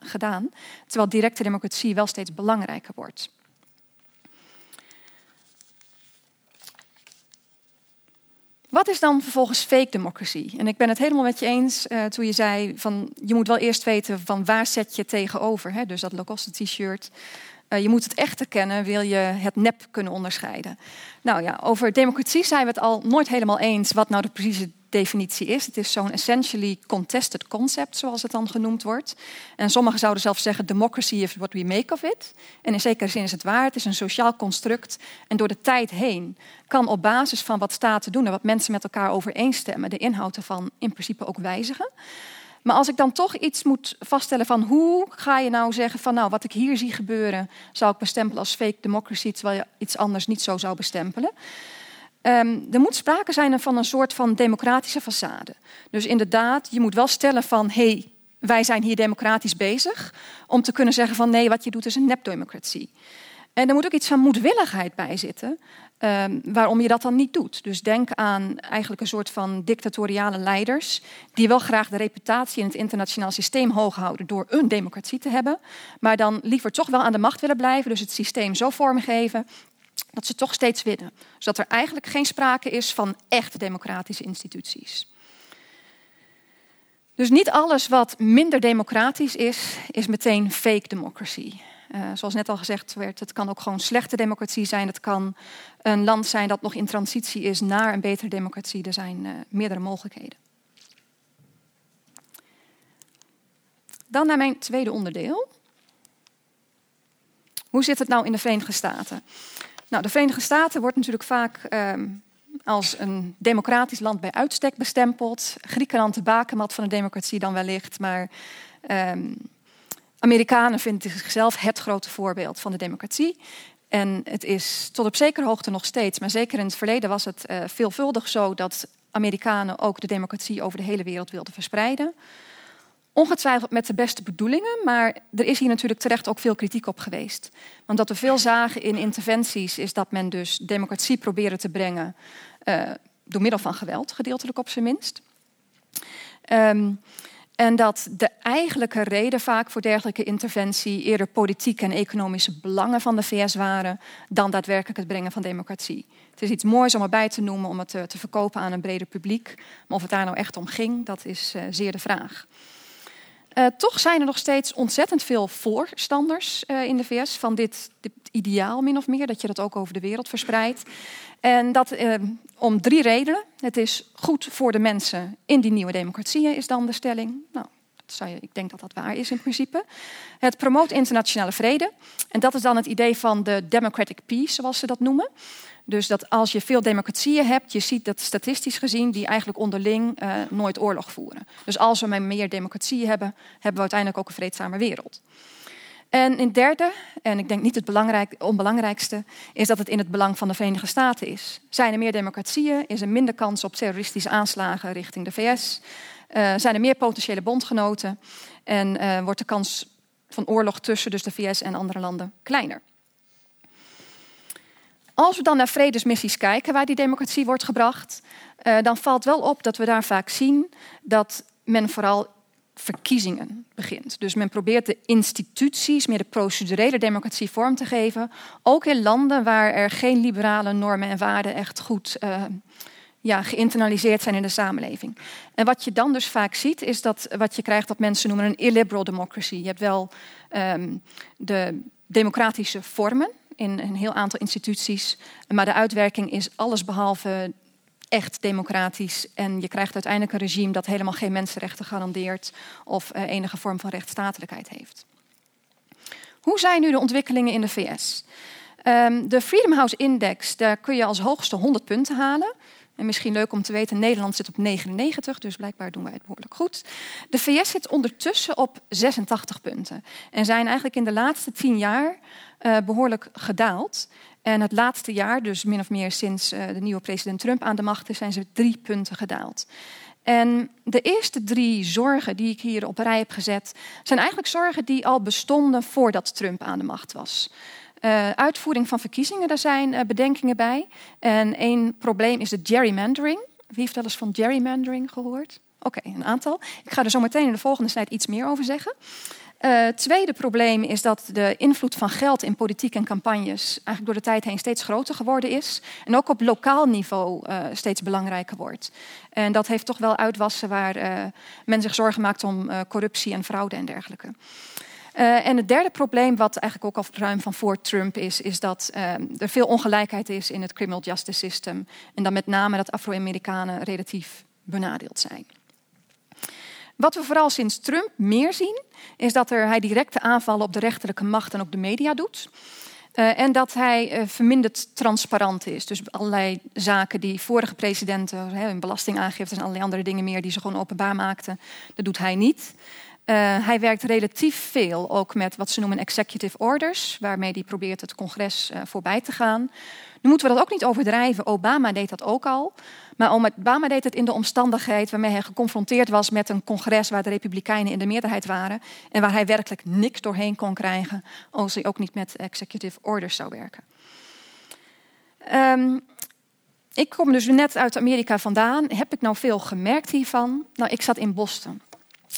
gedaan. Terwijl directe democratie wel steeds belangrijker wordt. Wat is dan vervolgens fake democratie? En ik ben het helemaal met je eens uh, toen je zei van je moet wel eerst weten van waar zet je tegenover. Hè? Dus dat low-cost t-shirt. Uh, je moet het echte kennen, wil je het nep kunnen onderscheiden. Nou ja, over democratie zijn we het al nooit helemaal eens wat nou de precieze definitie is. Het is zo'n essentially contested concept, zoals het dan genoemd wordt. En sommigen zouden zelfs zeggen: democracy is what we make of it. En in zekere zin is het waar. Het is een sociaal construct. En door de tijd heen kan op basis van wat staten doen en wat mensen met elkaar overeenstemmen, de inhoud ervan in principe ook wijzigen. Maar als ik dan toch iets moet vaststellen van hoe ga je nou zeggen van nou wat ik hier zie gebeuren, zou ik bestempelen als fake democracy, terwijl je iets anders niet zo zou bestempelen. Um, er moet sprake zijn van een soort van democratische façade. Dus inderdaad, je moet wel stellen van hé, hey, wij zijn hier democratisch bezig, om te kunnen zeggen van nee, wat je doet is een nepdemocratie. En er moet ook iets van moedwilligheid bij zitten, um, waarom je dat dan niet doet. Dus denk aan eigenlijk een soort van dictatoriale leiders, die wel graag de reputatie in het internationaal systeem hoog houden door een democratie te hebben, maar dan liever toch wel aan de macht willen blijven, dus het systeem zo vormgeven dat ze toch steeds winnen. Zodat er eigenlijk geen sprake is van echte democratische instituties. Dus niet alles wat minder democratisch is, is meteen fake democracy. Uh, zoals net al gezegd werd, het kan ook gewoon slechte democratie zijn. Het kan een land zijn dat nog in transitie is naar een betere democratie. Er zijn uh, meerdere mogelijkheden. Dan naar mijn tweede onderdeel. Hoe zit het nou in de Verenigde Staten? Nou, de Verenigde Staten wordt natuurlijk vaak um, als een democratisch land bij uitstek bestempeld. Griekenland de bakermat van de democratie dan wellicht, maar um, Amerikanen vinden zichzelf het grote voorbeeld van de democratie. En het is tot op zekere hoogte nog steeds, maar zeker in het verleden was het uh, veelvuldig zo dat Amerikanen ook de democratie over de hele wereld wilden verspreiden. Ongetwijfeld met de beste bedoelingen, maar er is hier natuurlijk terecht ook veel kritiek op geweest. Want dat we veel zagen in interventies is dat men dus democratie probeerde te brengen uh, door middel van geweld, gedeeltelijk op zijn minst. Um, en dat de eigenlijke reden vaak voor dergelijke interventie eerder politieke en economische belangen van de VS waren dan daadwerkelijk het brengen van democratie. Het is iets moois om erbij te noemen, om het te, te verkopen aan een breder publiek. Maar of het daar nou echt om ging, dat is uh, zeer de vraag. Uh, toch zijn er nog steeds ontzettend veel voorstanders uh, in de VS van dit, dit, ideaal, min of meer, dat je dat ook over de wereld verspreidt. En dat uh, om drie redenen. Het is goed voor de mensen in die nieuwe democratieën, is dan de stelling. Nou, dat zou je, ik denk dat dat waar is in principe. Het promoot internationale vrede. En dat is dan het idee van de democratic peace, zoals ze dat noemen. Dus dat als je veel democratieën hebt, je ziet dat statistisch gezien die eigenlijk onderling uh, nooit oorlog voeren. Dus als we meer democratieën hebben, hebben we uiteindelijk ook een vreedzame wereld. En in derde, en ik denk niet het belangrijk, onbelangrijkste, is dat het in het belang van de Verenigde Staten is. Zijn er meer democratieën, is er minder kans op terroristische aanslagen richting de VS. Uh, zijn er meer potentiële bondgenoten en uh, wordt de kans van oorlog tussen dus de VS en andere landen kleiner. Als we dan naar vredesmissies kijken waar die democratie wordt gebracht, uh, dan valt wel op dat we daar vaak zien dat men vooral verkiezingen begint. Dus men probeert de instituties, meer de procedurele democratie vorm te geven. Ook in landen waar er geen liberale normen en waarden echt goed uh, ja, geïnternaliseerd zijn in de samenleving. En wat je dan dus vaak ziet, is dat wat je krijgt dat mensen noemen een illiberal democracy. Je hebt wel um, de democratische vormen in een heel aantal instituties, maar de uitwerking is allesbehalve echt democratisch. En je krijgt uiteindelijk een regime dat helemaal geen mensenrechten garandeert of uh, enige vorm van rechtsstatelijkheid heeft. Hoe zijn nu de ontwikkelingen in de VS? Ehm, de Freedom House Index, daar kun je als hoogste 100 punten halen. En misschien leuk om te weten, Nederland zit op 99, dus blijkbaar doen wij het behoorlijk goed. De VS zit ondertussen op 86 punten. En zijn eigenlijk in de laatste 10 jaar uh, behoorlijk gedaald. En het laatste jaar, dus min of meer sinds uh, de nieuwe president Trump aan de macht is, zijn ze drie punten gedaald. En de eerste drie zorgen die ik hier op rij heb gezet, zijn eigenlijk zorgen die al bestonden voordat Trump aan de macht was. Uh, uitvoering van verkiezingen, daar zijn bedenkingen bij. En één probleem is de gerrymandering. Wie heeft wel eens van gerrymandering gehoord? Oké, een aantal. Ik ga er zo meteen in de volgende slide iets meer over zeggen. Uh, tweede probleem is dat de invloed van geld in politiek en campagnes eigenlijk door de tijd heen steeds groter geworden is. En ook op lokaal niveau uh, steeds belangrijker wordt. En dat heeft toch wel uitwassen waar uh, men zich zorgen maakt om corruptie en fraude en dergelijke. En het derde probleem, wat eigenlijk ook al ruim van voor Trump is, is dat er veel ongelijkheid is in het criminal justice system. En dan met name dat Afro-Amerikanen relatief benadeeld zijn. Wat we vooral sinds Trump meer zien, is dat er, hij directe aanvallen op de rechterlijke macht en ook de media doet. Uh, en dat hij uh, verminderd transparant is. Dus allerlei zaken die vorige presidenten, hun belastingaangifte en allerlei andere dingen meer, die ze gewoon openbaar maakten, dat doet hij niet. Uh, hij werkt relatief veel ook met wat ze noemen executive orders, waarmee hij probeert het congres uh, voorbij te gaan. Nu moeten we dat ook niet overdrijven. Obama deed dat ook al. Maar Obama deed het in de omstandigheid waarmee hij geconfronteerd was met een congres waar de Republikeinen in de meerderheid waren. En waar hij werkelijk niks doorheen kon krijgen als hij ook niet met executive orders zou werken. Um, ik kom dus net uit Amerika vandaan. Heb ik nou veel gemerkt hiervan? Nou, ik zat in Boston.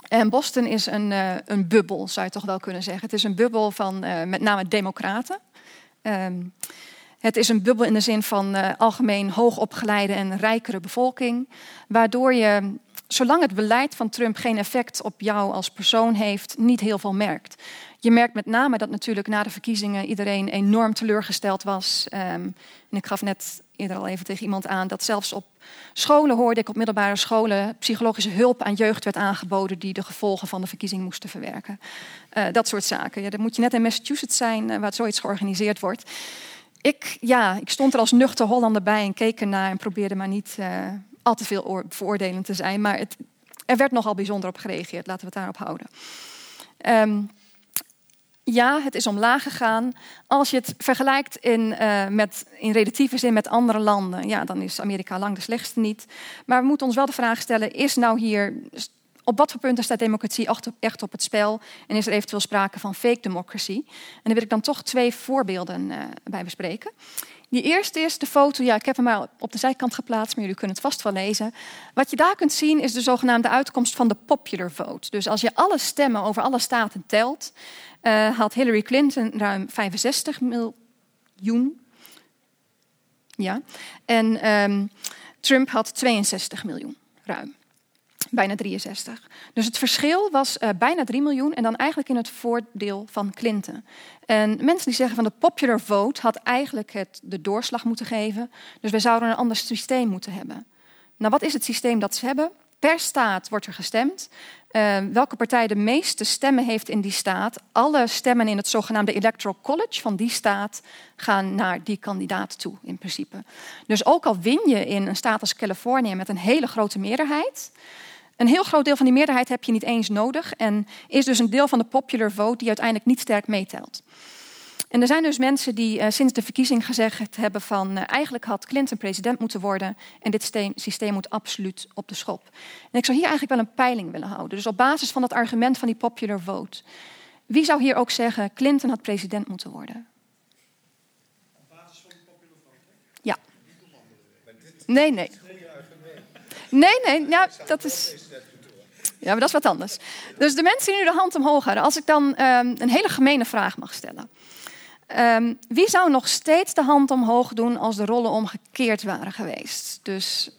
En Boston is een, uh, een bubbel, zou je toch wel kunnen zeggen. Het is een bubbel van uh, met name democraten. Um, het is een bubbel in de zin van uh, algemeen hoogopgeleide en rijkere bevolking. Waardoor je, zolang het beleid van Trump geen effect op jou als persoon heeft, niet heel veel merkt. Je merkt met name dat natuurlijk na de verkiezingen iedereen enorm teleurgesteld was. Um, en ik gaf net eerder al even tegen iemand aan dat zelfs op scholen hoorde ik, op middelbare scholen, psychologische hulp aan jeugd werd aangeboden die de gevolgen van de verkiezing moesten verwerken. Uh, dat soort zaken. Ja, dan moet je net in Massachusetts zijn uh, waar zoiets georganiseerd wordt. Ik, ja, ik stond er als nuchter Hollander bij en keek ernaar en probeerde maar niet uh, al te veel veroordelend te zijn. Maar het, er werd nogal bijzonder op gereageerd, laten we het daarop houden. Um, ja, het is omlaag gegaan. Als je het vergelijkt in, uh, met, in relatieve zin met andere landen, ja, dan is Amerika lang de slechtste niet. Maar we moeten ons wel de vraag stellen: is nou hier, op wat voor punten staat democratie echt op, het spel? En is er eventueel sprake van fake democracy? En daar wil ik dan toch twee voorbeelden uh, bij bespreken. Die eerste is de foto, ja, ik heb hem maar op de zijkant geplaatst, maar jullie kunnen het vast wel lezen. Wat je daar kunt zien is de zogenaamde uitkomst van de popular vote. Dus als je alle stemmen over alle staten telt, uh, had Hillary Clinton ruim 65 miljoen. Ja. En um, Trump had 62 miljoen, ruim. Bijna 63. Dus het verschil was uh, bijna 3 miljoen en dan eigenlijk in het voordeel van Clinton. En mensen die zeggen van de popular vote had eigenlijk het de doorslag moeten geven. Dus we zouden een ander systeem moeten hebben. Nou, wat is het systeem dat ze hebben? Per staat wordt er gestemd. Uh, welke partij de meeste stemmen heeft in die staat. Alle stemmen in het zogenaamde Electoral College van die staat gaan naar die kandidaat toe, in principe. Dus ook al win je in een staat als Californië met een hele grote meerderheid. Een heel groot deel van die meerderheid heb je niet eens nodig. En is dus een deel van de popular vote die uiteindelijk niet sterk meetelt. En er zijn dus mensen die uh, sinds de verkiezing gezegd hebben van uh, eigenlijk had Clinton president moeten worden en dit systeem, systeem moet absoluut op de schop. En ik zou hier eigenlijk wel een peiling willen houden. Dus op basis van het argument van die popular vote. Wie zou hier ook zeggen Clinton had president moeten worden? Op basis van de popular vote. Nee, nee. Nee, nee, ja, dat is. Ja, maar dat is wat anders. Dus de mensen die nu de hand omhoog hadden, als ik dan um, een hele gemene vraag mag stellen. Um, wie zou nog steeds de hand omhoog doen als de rollen omgekeerd waren geweest? Dus.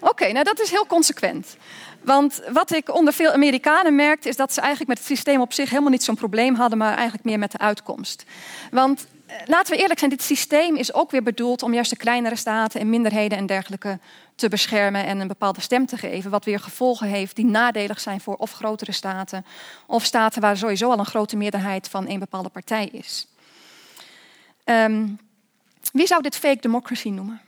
Oké, nou dat is heel consequent. Want wat ik onder veel Amerikanen merkte, is dat ze eigenlijk met het systeem op zich helemaal niet zo'n probleem hadden, maar eigenlijk meer met de uitkomst. Want laten we eerlijk zijn, dit systeem is ook weer bedoeld om juist de kleinere staten en minderheden en dergelijke te beschermen en een bepaalde stem te geven. Wat weer gevolgen heeft die nadelig zijn voor of grotere staten of staten waar sowieso al een grote meerderheid van een bepaalde partij is. Um, wie zou dit fake democracy noemen?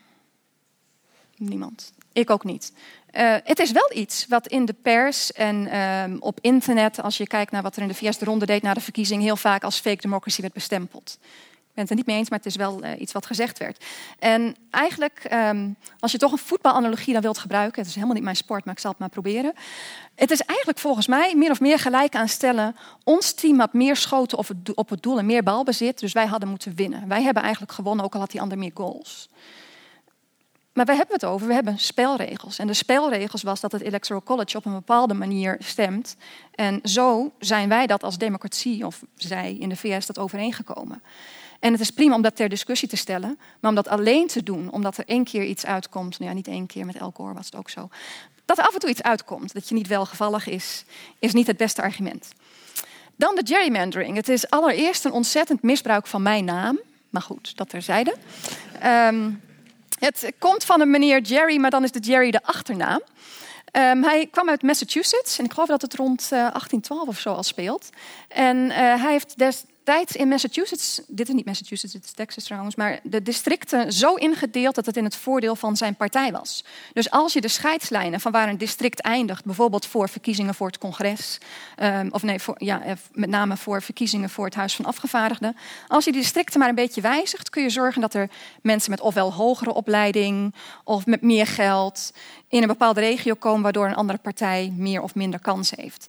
Niemand. Ik ook niet. Uh, het is wel iets wat in de pers en um, op internet, als je kijkt naar wat er in de VS de ronde deed na de verkiezing, heel vaak als fake democracy werd bestempeld. Ik ben het er niet mee eens, maar het is wel uh, iets wat gezegd werd. En eigenlijk, um, als je toch een voetbalanalogie dan wilt gebruiken, het is helemaal niet mijn sport, maar ik zal het maar proberen. Het is eigenlijk volgens mij meer of meer gelijk aan stellen, ons team had meer schoten op het, doel en meer balbezit, dus wij hadden moeten winnen. Wij hebben eigenlijk gewonnen, ook al had die ander meer goals. Maar we hebben het over, we hebben spelregels. En de spelregels was dat het Electoral College op een bepaalde manier stemt. En zo zijn wij dat als democratie, of zij in de VS, dat overeengekomen. En het is prima om dat ter discussie te stellen, maar om dat alleen te doen, omdat er één keer iets uitkomt, nou ja, niet één keer, met elke oor was het ook zo, dat er af en toe iets uitkomt, dat je niet welgevallig is, is niet het beste argument. Dan de gerrymandering. Het is allereerst een ontzettend misbruik van mijn naam, maar goed, dat terzijde. Um, het komt van een meneer Jerry, maar dan is de Jerry de achternaam. Um, hij kwam uit Massachusetts en ik geloof dat het rond uh, 1812 of zo al speelt. En uh, hij heeft des, tijd in Massachusetts, dit is niet Massachusetts, dit is Texas trouwens, maar de districten zo ingedeeld dat het in het voordeel van zijn partij was. Dus als je de scheidslijnen van waar een district eindigt, bijvoorbeeld voor verkiezingen voor het congres, um, of nee, voor, ja, eh, met name voor verkiezingen voor het Huis van Afgevaardigden, als je die districten maar een beetje wijzigt, kun je zorgen dat er mensen met ofwel hogere opleiding of met meer geld in een bepaalde regio komen, waardoor een andere partij meer of minder kans heeft.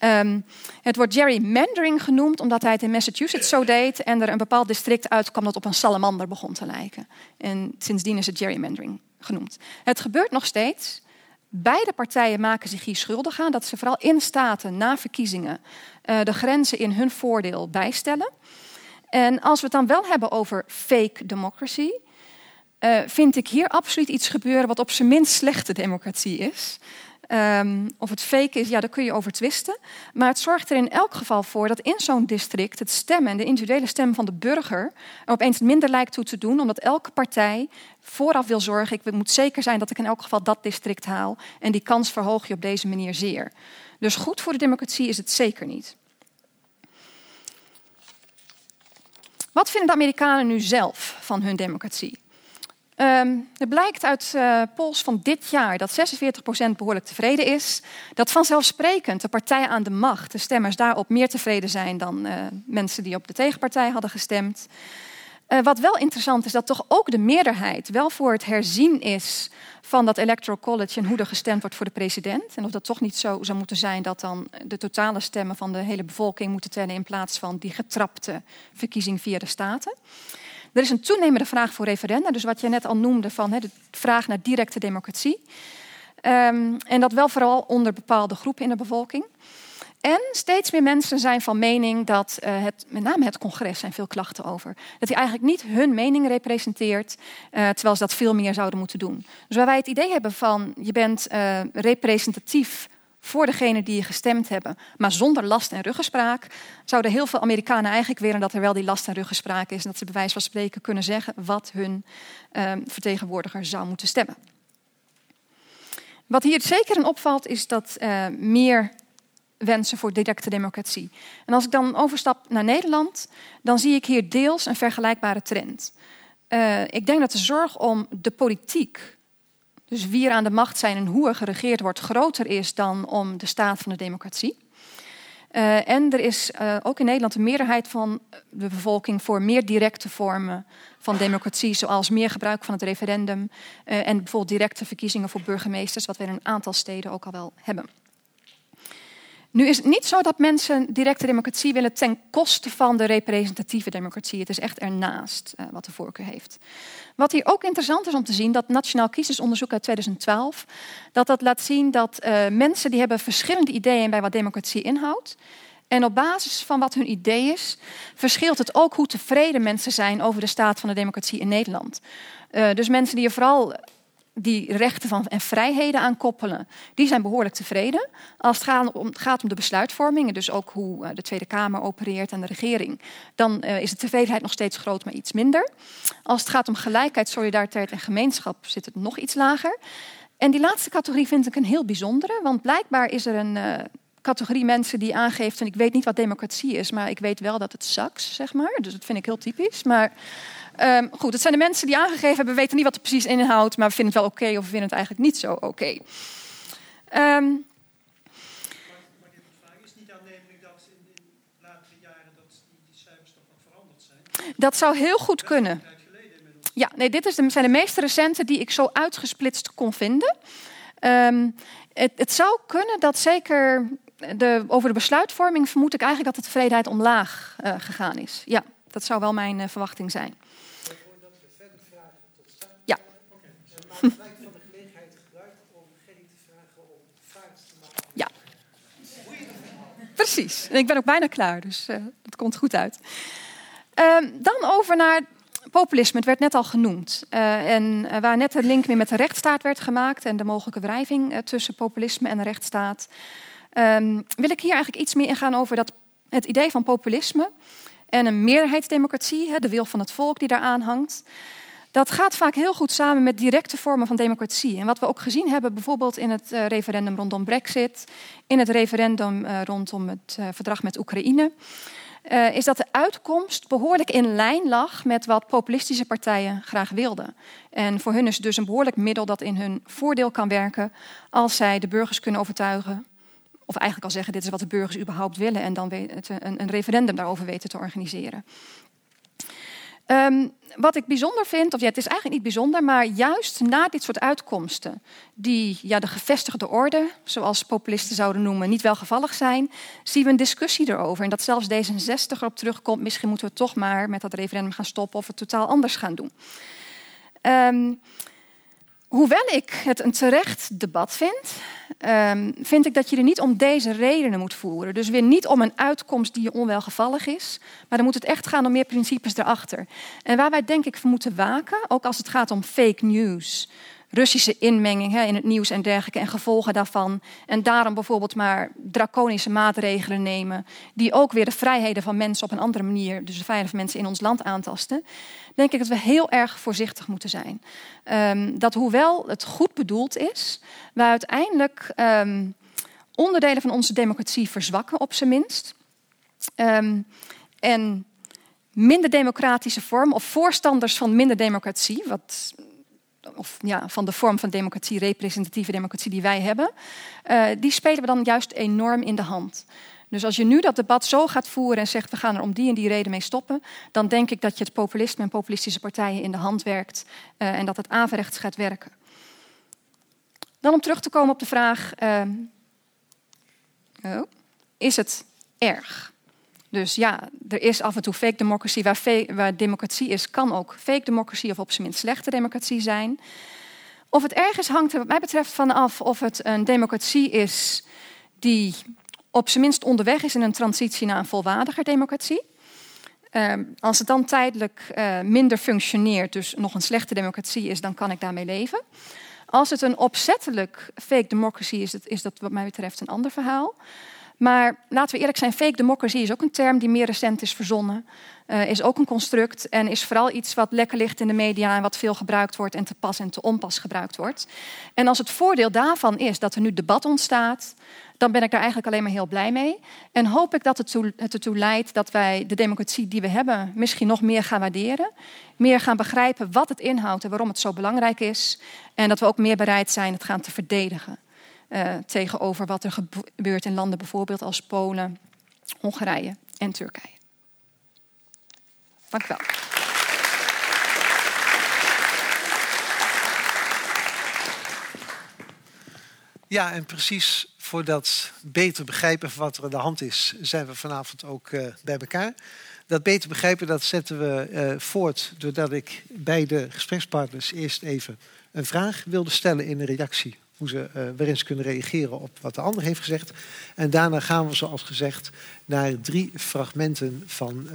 Um, het wordt gerrymandering genoemd omdat hij het in Massachusetts zo deed en er een bepaald district uitkwam dat op een salamander begon te lijken. En sindsdien is het gerrymandering genoemd. Het gebeurt nog steeds. Beide partijen maken zich hier schuldig aan dat ze vooral in staten na verkiezingen uh, de grenzen in hun voordeel bijstellen. En als we het dan wel hebben over fake democracy, uh, vind ik hier absoluut iets gebeuren wat op zijn minst slechte democratie is. Um, of het fake is, ja, daar kun je over twisten. Maar het zorgt er in elk geval voor dat in zo'n district het stemmen en de individuele stem van de burger er opeens minder lijkt toe te doen, omdat elke partij vooraf wil zorgen: ik moet zeker zijn dat ik in elk geval dat district haal. En die kans verhoog je op deze manier zeer. Dus goed voor de democratie is het zeker niet. Wat vinden de Amerikanen nu zelf van hun democratie? Um, er blijkt uit uh, polls van dit jaar dat 46% behoorlijk tevreden is. Dat vanzelfsprekend de partij aan de macht, de stemmers daarop meer tevreden zijn dan uh, mensen die op de tegenpartij hadden gestemd. Uh, wat wel interessant is, dat toch ook de meerderheid wel voor het herzien is van dat Electoral College en hoe er gestemd wordt voor de president. En of dat toch niet zo zou moeten zijn dat dan de totale stemmen van de hele bevolking moeten tellen in plaats van die getrapte verkiezing via de staten. Er is een toenemende vraag voor referenda, dus wat je net al noemde van de vraag naar directe democratie. Um, en dat wel vooral onder bepaalde groepen in de bevolking. En steeds meer mensen zijn van mening dat uh, het, met name het congres, zijn veel klachten over, dat hij eigenlijk niet hun mening representeert, uh, terwijl ze dat veel meer zouden moeten doen. Dus waar wij het idee hebben van je bent uh, representatief voor degene die gestemd hebben, maar zonder last en ruggespraak, zouden heel veel Amerikanen eigenlijk willen dat er wel die last en ruggespraak is en dat ze bij wijze van spreken kunnen zeggen wat hun uh, vertegenwoordiger zou moeten stemmen. Wat hier zeker in opvalt is dat uh, meer wensen voor directe democratie. En als ik dan overstap naar Nederland, dan zie ik hier deels een vergelijkbare trend. Uh, ik denk dat de zorg om de politiek dus wie er aan de macht zijn en hoe er geregeerd wordt, groter is dan om de staat van de democratie. Uh, en er is uh, ook in Nederland een meerderheid van de bevolking voor meer directe vormen van democratie, zoals meer gebruik van het referendum uh, en bijvoorbeeld directe verkiezingen voor burgemeesters, wat we in een aantal steden ook al wel hebben. Nu is het niet zo dat mensen directe democratie willen ten koste van de representatieve democratie. Het is echt ernaast uh, wat de voorkeur heeft. Wat hier ook interessant is om te zien, dat Nationaal Kiezersonderzoek uit 2012, dat dat laat zien dat uh, mensen die hebben verschillende ideeën bij wat democratie inhoudt. En op basis van wat hun idee is, verschilt het ook hoe tevreden mensen zijn over de staat van de democratie in Nederland. Uh, dus mensen die er vooral die rechten van, en vrijheden aan koppelen, die zijn behoorlijk tevreden. Als het gaat om, gaat om de besluitvorming, dus ook hoe eh, de Tweede Kamer opereert en de regering, dan uh, is de tevredenheid nog steeds groot, maar iets minder. Als het gaat om gelijkheid, solidariteit en gemeenschap, zit het nog iets lager. En die laatste categorie vind ik een heel bijzondere, want blijkbaar is er een uh, categorie mensen die aangeeft, en ik weet niet wat democratie is, maar ik weet wel dat het sucks, zeg maar. Dus dat vind ik heel typisch. Maar Um, goed, het zijn de mensen die aangegeven hebben, we weten niet wat het precies inhoudt, maar we vinden het wel oké of we vinden het eigenlijk niet zo oké. Okay. Um, aannemelijk dat zou heel goed kunnen. Ja, nee, dit is de, zijn de meest recente die ik zo uitgesplitst kon vinden. Um, het, het zou kunnen dat zeker de, over de besluitvorming vermoed ik eigenlijk dat de tevredenheid omlaag uh, gegaan is. Ja, dat zou wel mijn uh, verwachting zijn. Van de gelegenheid gebruikt om Gerry te vragen om te maken. Ja. Precies. En ik ben ook bijna klaar, dus uh, dat komt goed uit. Uh, dan over naar populisme. Het werd net al genoemd. Uh, en waar net een link weer met de rechtsstaat werd gemaakt en de mogelijke wrijving tussen populisme en de rechtsstaat, um, wil ik hier eigenlijk iets meer ingaan over dat, het idee van populisme en een meerderheidsdemocratie, de wil van het volk die daaraan hangt. Dat gaat vaak heel goed samen met directe vormen van democratie. En wat we ook gezien hebben, bijvoorbeeld in het uh, referendum rondom Brexit, in het referendum uh, rondom het uh, verdrag met Oekraïne, is dat de uitkomst behoorlijk in lijn lag met wat populistische partijen graag wilden. En voor hun is het dus een behoorlijk middel dat in hun voordeel kan werken als zij de burgers kunnen overtuigen of eigenlijk al zeggen, dit is wat de burgers überhaupt willen en dan een referendum daarover weten te organiseren. Um, wat ik bijzonder vind, of ja, het is eigenlijk niet bijzonder, maar juist na dit soort uitkomsten, die ja, de gevestigde orde, zoals populisten zouden noemen, niet welgevallig zijn, zien we een discussie erover. En dat zelfs D66 erop terugkomt, misschien moeten we toch maar met dat referendum gaan stoppen of het totaal anders gaan doen. Um, Hoewel ik het een terecht debat vind, um, vind ik dat je er niet om deze redenen moet voeren. Dus weer niet om een uitkomst die je onwelgevallig is, maar dan moet het echt gaan om meer principes erachter. En waar wij denk ik voor moeten waken, ook als het gaat om fake news, Russische inmenging hè, in het nieuws en dergelijke en gevolgen daarvan. En daarom bijvoorbeeld maar draconische maatregelen nemen, die ook weer de vrijheden van mensen op een andere manier, dus de vrijheden van mensen in ons land aantasten. Denk ik dat we heel erg voorzichtig moeten zijn. Um, dat hoewel het goed bedoeld is, we uiteindelijk um, onderdelen van onze democratie verzwakken, op zijn minst. Um, en minder democratische vorm of voorstanders van minder democratie, wat of ja, van de vorm van democratie, representatieve democratie die wij hebben, uh, die spelen we dan juist enorm in de hand. Dus als je nu dat debat zo gaat voeren en zegt we gaan er om die en die reden mee stoppen, dan denk ik dat je het populisme en populistische partijen in de hand werkt uh, en dat het averechts gaat werken. Dan om terug te komen op de vraag: uh, oh, is het erg? Dus ja, er is af en toe fake democracy. Waar, waar democratie is, kan ook fake democratie of op zijn minst slechte democratie zijn. Of het ergens hangt er wat mij betreft van af of het een democratie is die op zijn minst onderweg is in een transitie naar een volwaardiger democratie. Uh, als het dan tijdelijk uh, minder functioneert, dus nog een slechte democratie is, dan kan ik daarmee leven. Als het een opzettelijk fake democracy is, is dat wat mij betreft een ander verhaal. Maar laten we eerlijk zijn, fake democracy is ook een term die meer recent is verzonnen. Uh, is ook een construct en is vooral iets wat lekker ligt in de media en wat veel gebruikt wordt en te pas en te onpas gebruikt wordt. En als het voordeel daarvan is dat er nu debat ontstaat, dan ben ik daar eigenlijk alleen maar heel blij mee. En hoop ik dat het, het ertoe leidt dat wij de democratie die we hebben misschien nog meer gaan waarderen. Meer gaan begrijpen wat het inhoudt en waarom het zo belangrijk is. En dat we ook meer bereid zijn het gaan te verdedigen. Uh, tegenover wat er gebeurt in landen bijvoorbeeld als Polen, Hongarije en Turkije. Dank u wel. Ja, en precies voor dat beter begrijpen van wat er aan de hand is, zijn we vanavond ook uh, bij elkaar. Dat beter begrijpen, dat zetten we uh, voort doordat ik bij de gesprekspartners eerst even een vraag wilde stellen in een reactie. Hoe ze, uh, waarin ze kunnen reageren op wat de ander heeft gezegd. En daarna gaan we, zoals gezegd, naar drie fragmenten van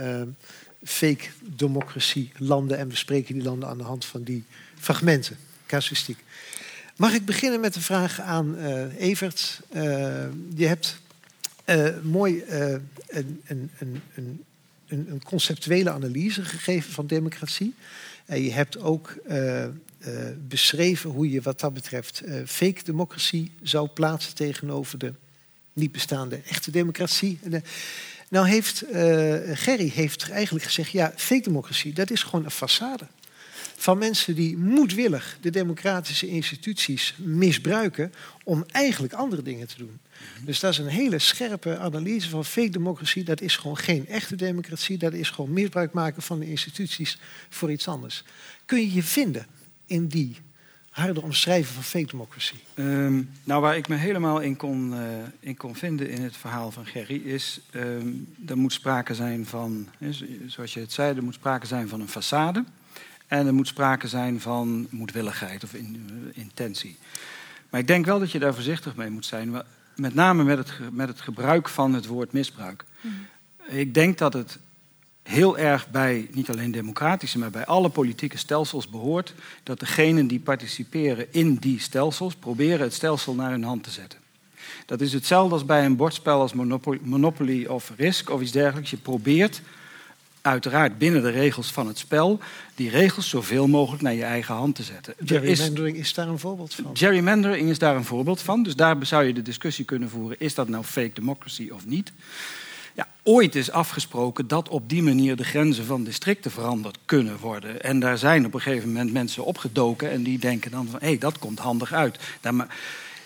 fake democratie landen. En bespreken die landen aan de hand van die fragmenten, casuïstiek. Mag ik beginnen met een vraag aan uh, Evert? Je hebt mooi een, een, een, een, conceptuele analyse gegeven van democratie. En je hebt ook beschreven hoe je wat dat betreft fake democratie zou plaatsen tegenover de niet bestaande echte democratie. nou heeft Gerry heeft eigenlijk gezegd, ja, fake democratie, dat is gewoon een façade van mensen die moedwillig de democratische instituties misbruiken om eigenlijk andere dingen te doen. Mhm. Dus dat is een hele scherpe analyse van fake democratie. Dat is gewoon geen echte democratie. Dat is gewoon misbruik maken van de instituties voor iets anders. Kun je je vinden in die harde omschrijving van fake democratie? Um, nou, waar ik me helemaal in kon, uh, in kon vinden in het verhaal van Gerry, is um, er moet sprake zijn van, zoals je het zei, er moet sprake zijn van een façade. En er moet sprake zijn van moedwilligheid of in, uh, intentie. Maar ik denk wel dat je daar voorzichtig mee moet zijn. Met name met het, met het gebruik van het woord misbruik. Mm. Ik denk dat het heel erg bij niet alleen democratische, maar bij alle politieke stelsels behoort dat degenen die participeren in die stelsels proberen het stelsel naar hun hand te zetten. Dat is hetzelfde als bij een bordspel als Monopoly of Risk of iets dergelijks. Je probeert uiteraard binnen de regels van het spel, die regels zoveel mogelijk naar je eigen hand te zetten. Gerrymandering is, is daar een voorbeeld van. Gerrymandering is daar een voorbeeld van. Dus daar zou je de discussie kunnen voeren: is dat nou fake democracy of niet? Ja, ooit is afgesproken dat op die manier de grenzen van districten veranderd kunnen worden. En daar zijn op een gegeven moment mensen opgedoken en die denken dan van hé, hey, dat komt handig uit. Daar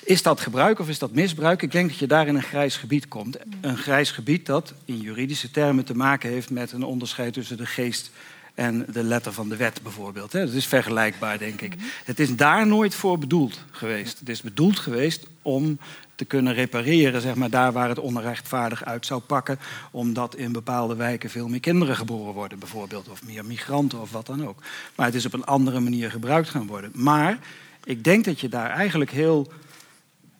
is dat gebruik of is dat misbruik? Ik denk dat je daar in een grijs gebied komt. Een grijs gebied dat in juridische termen te maken heeft met een onderscheid tussen de geest en de letter van de wet bijvoorbeeld. Dat is vergelijkbaar, denk ik. Het is daar nooit voor bedoeld geweest. Het is bedoeld geweest om te kunnen repareren, zeg maar, daar waar het onrechtvaardig uit zou pakken, omdat in bepaalde wijken veel meer kinderen geboren worden, bijvoorbeeld, of meer migranten of wat dan ook. Maar het is op een andere manier gebruikt gaan worden. Maar ik denk dat je daar eigenlijk heel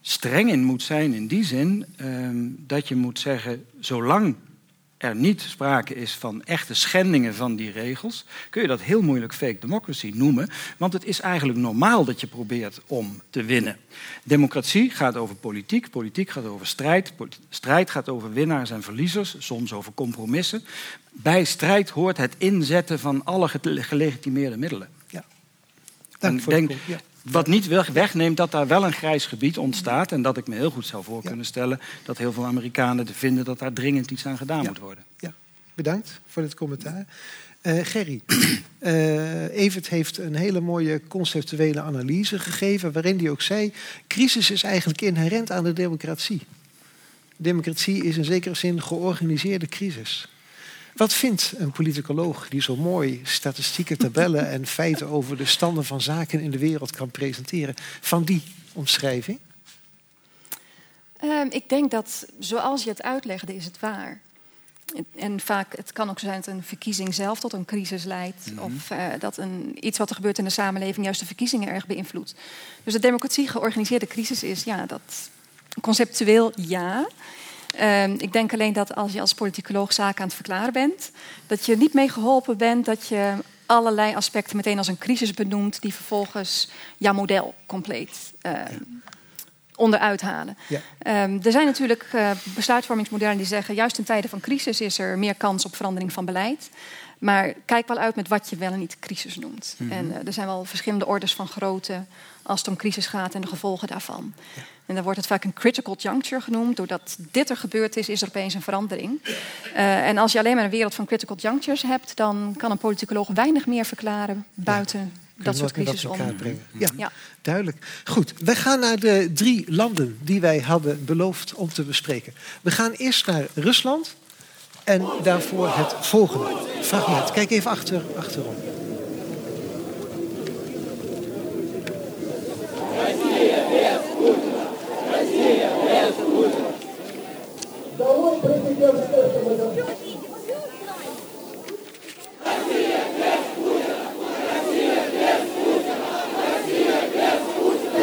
streng in moet zijn in die zin ehm, dat je moet zeggen, zolang er niet sprake is van echte schendingen van die regels, kun je dat heel moeilijk fake democracy noemen, want het is eigenlijk normaal dat je probeert om te winnen. Democratie gaat over politiek, politiek gaat over strijd, strijd gaat over winnaars en verliezers, soms over compromissen. Bij strijd hoort het inzetten van alle gelegitimeerde middelen. Ja. Dank voor denk. Wat niet wegneemt dat daar wel een grijs gebied ontstaat. En dat ik me heel goed zou voor kunnen stellen dat heel veel Amerikanen vinden dat daar dringend iets aan gedaan moet worden. Ja, bedankt voor dit commentaar. Uh, Gerry, uh, Evert heeft een hele mooie conceptuele analyse gegeven. waarin hij ook zei: crisis is eigenlijk inherent aan de democratie. Democratie is in zekere zin georganiseerde crisis. Wat vindt een politicoloog die zo mooi statistieke tabellen en feiten over de standen van zaken in de wereld kan presenteren van die omschrijving? Uh, ik denk dat zoals je het uitlegde, is het waar. En vaak, het kan ook zijn dat een verkiezing zelf tot een crisis leidt. Mhm. Of uh, dat een, iets wat er gebeurt in de samenleving juist de verkiezingen erg beïnvloedt. Dus de democratie georganiseerde crisis is, ja, dat conceptueel ja. Um, ik denk alleen dat als je als politicoloog zaken aan het verklaren bent, dat je niet mee geholpen bent dat je allerlei aspecten meteen als een crisis benoemt, die vervolgens jouw model compleet uh, onderuit halen. Ja. Um, er zijn natuurlijk uh, besluitvormingsmodellen die zeggen, juist in tijden van crisis is er meer kans op verandering van beleid. Maar kijk wel uit met wat je wel en niet crisis noemt. Mm -hmm. En uh, er zijn wel verschillende orders van grootte als het om crisis gaat en de gevolgen daarvan. Ja. En dan wordt het vaak een critical juncture genoemd. Doordat dit er gebeurd is, is er opeens een verandering. Uh, en als je alleen maar een wereld van critical junctures hebt, dan kan een politicoloog weinig meer verklaren buiten ja. dat soort crisis om. Ja, ja, duidelijk. Goed, we gaan naar de drie landen die wij hadden beloofd om te bespreken. We gaan eerst naar Rusland en daarvoor het volgende fragment. Kijk even achter, achterom.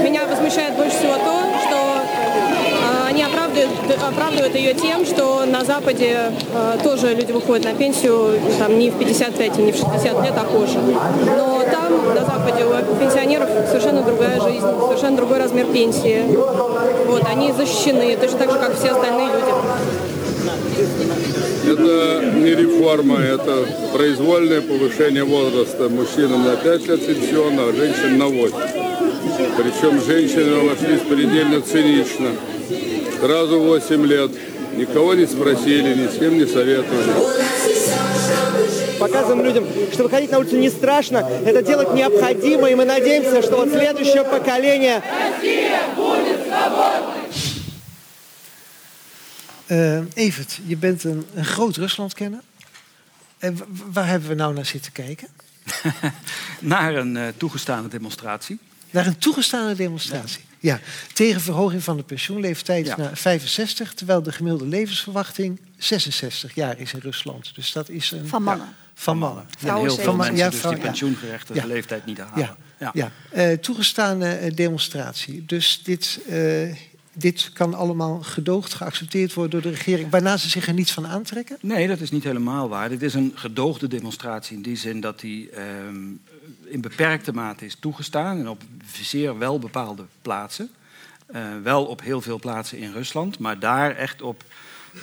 Меня возмущает больше всего то, что оправдывают ее тем, что на Западе э, тоже люди выходят на пенсию там, не в 55 и не в 60 лет, а позже. Но там, на Западе, у пенсионеров совершенно другая жизнь, совершенно другой размер пенсии. Вот, они защищены, точно так же, как все остальные люди. Это не реформа, это произвольное повышение возраста мужчинам на 5 лет пенсиона, а женщин на 8. Причем женщины нашлись предельно цинично. Сразу 8 лет. Никого не спросили, ни с кем не советовали. Показываем людям, что выходить на улицу не страшно, это делать необходимо, и мы надеемся, что вот следующее поколение... Uh, Evert, je bent een, een groot Ruslandkenner. En waar hebben we nou naar zitten kijken? Naar een uh, toegestane demonstratie. Naar een toegestane demonstratie. Ja. Ja. tegen verhoging van de pensioenleeftijd ja. naar 65, terwijl de gemiddelde levensverwachting 66 jaar is in Rusland. Dus dat is een. Van mannen. Ja, van mannen. Ja, heel veel mensen ja, dus die pensioengerechtigde leeftijd niet halen. Ja, ja. Uh, toegestane demonstratie. Dus dit, uh, dit kan allemaal gedoogd, geaccepteerd worden door de regering, waarna ze zich er niets van aantrekken? Nee, dat is niet helemaal waar. Dit is een gedoogde demonstratie in die zin dat die um, in beperkte mate is toegestaan en op zeer wel bepaalde plaatsen. Uh, wel op heel veel plaatsen in Rusland, maar daar echt op,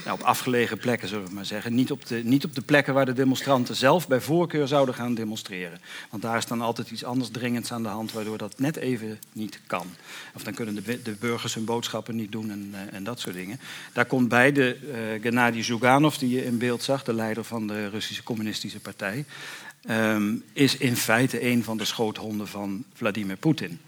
ja, op afgelegen plekken, zullen we maar zeggen. Niet op, de, niet op de plekken waar de demonstranten zelf bij voorkeur zouden gaan demonstreren. Want daar is dan altijd iets anders dringends aan de hand, waardoor dat net even niet kan. Of dan kunnen de, de burgers hun boodschappen niet doen en, uh, en, dat soort dingen. Daar komt bij de uh, Gennady Zhuganov, die je in beeld zag, de leider van de Russische Communistische Partij. Um, is in feite een van de schoothonden van Vladimir Poetin.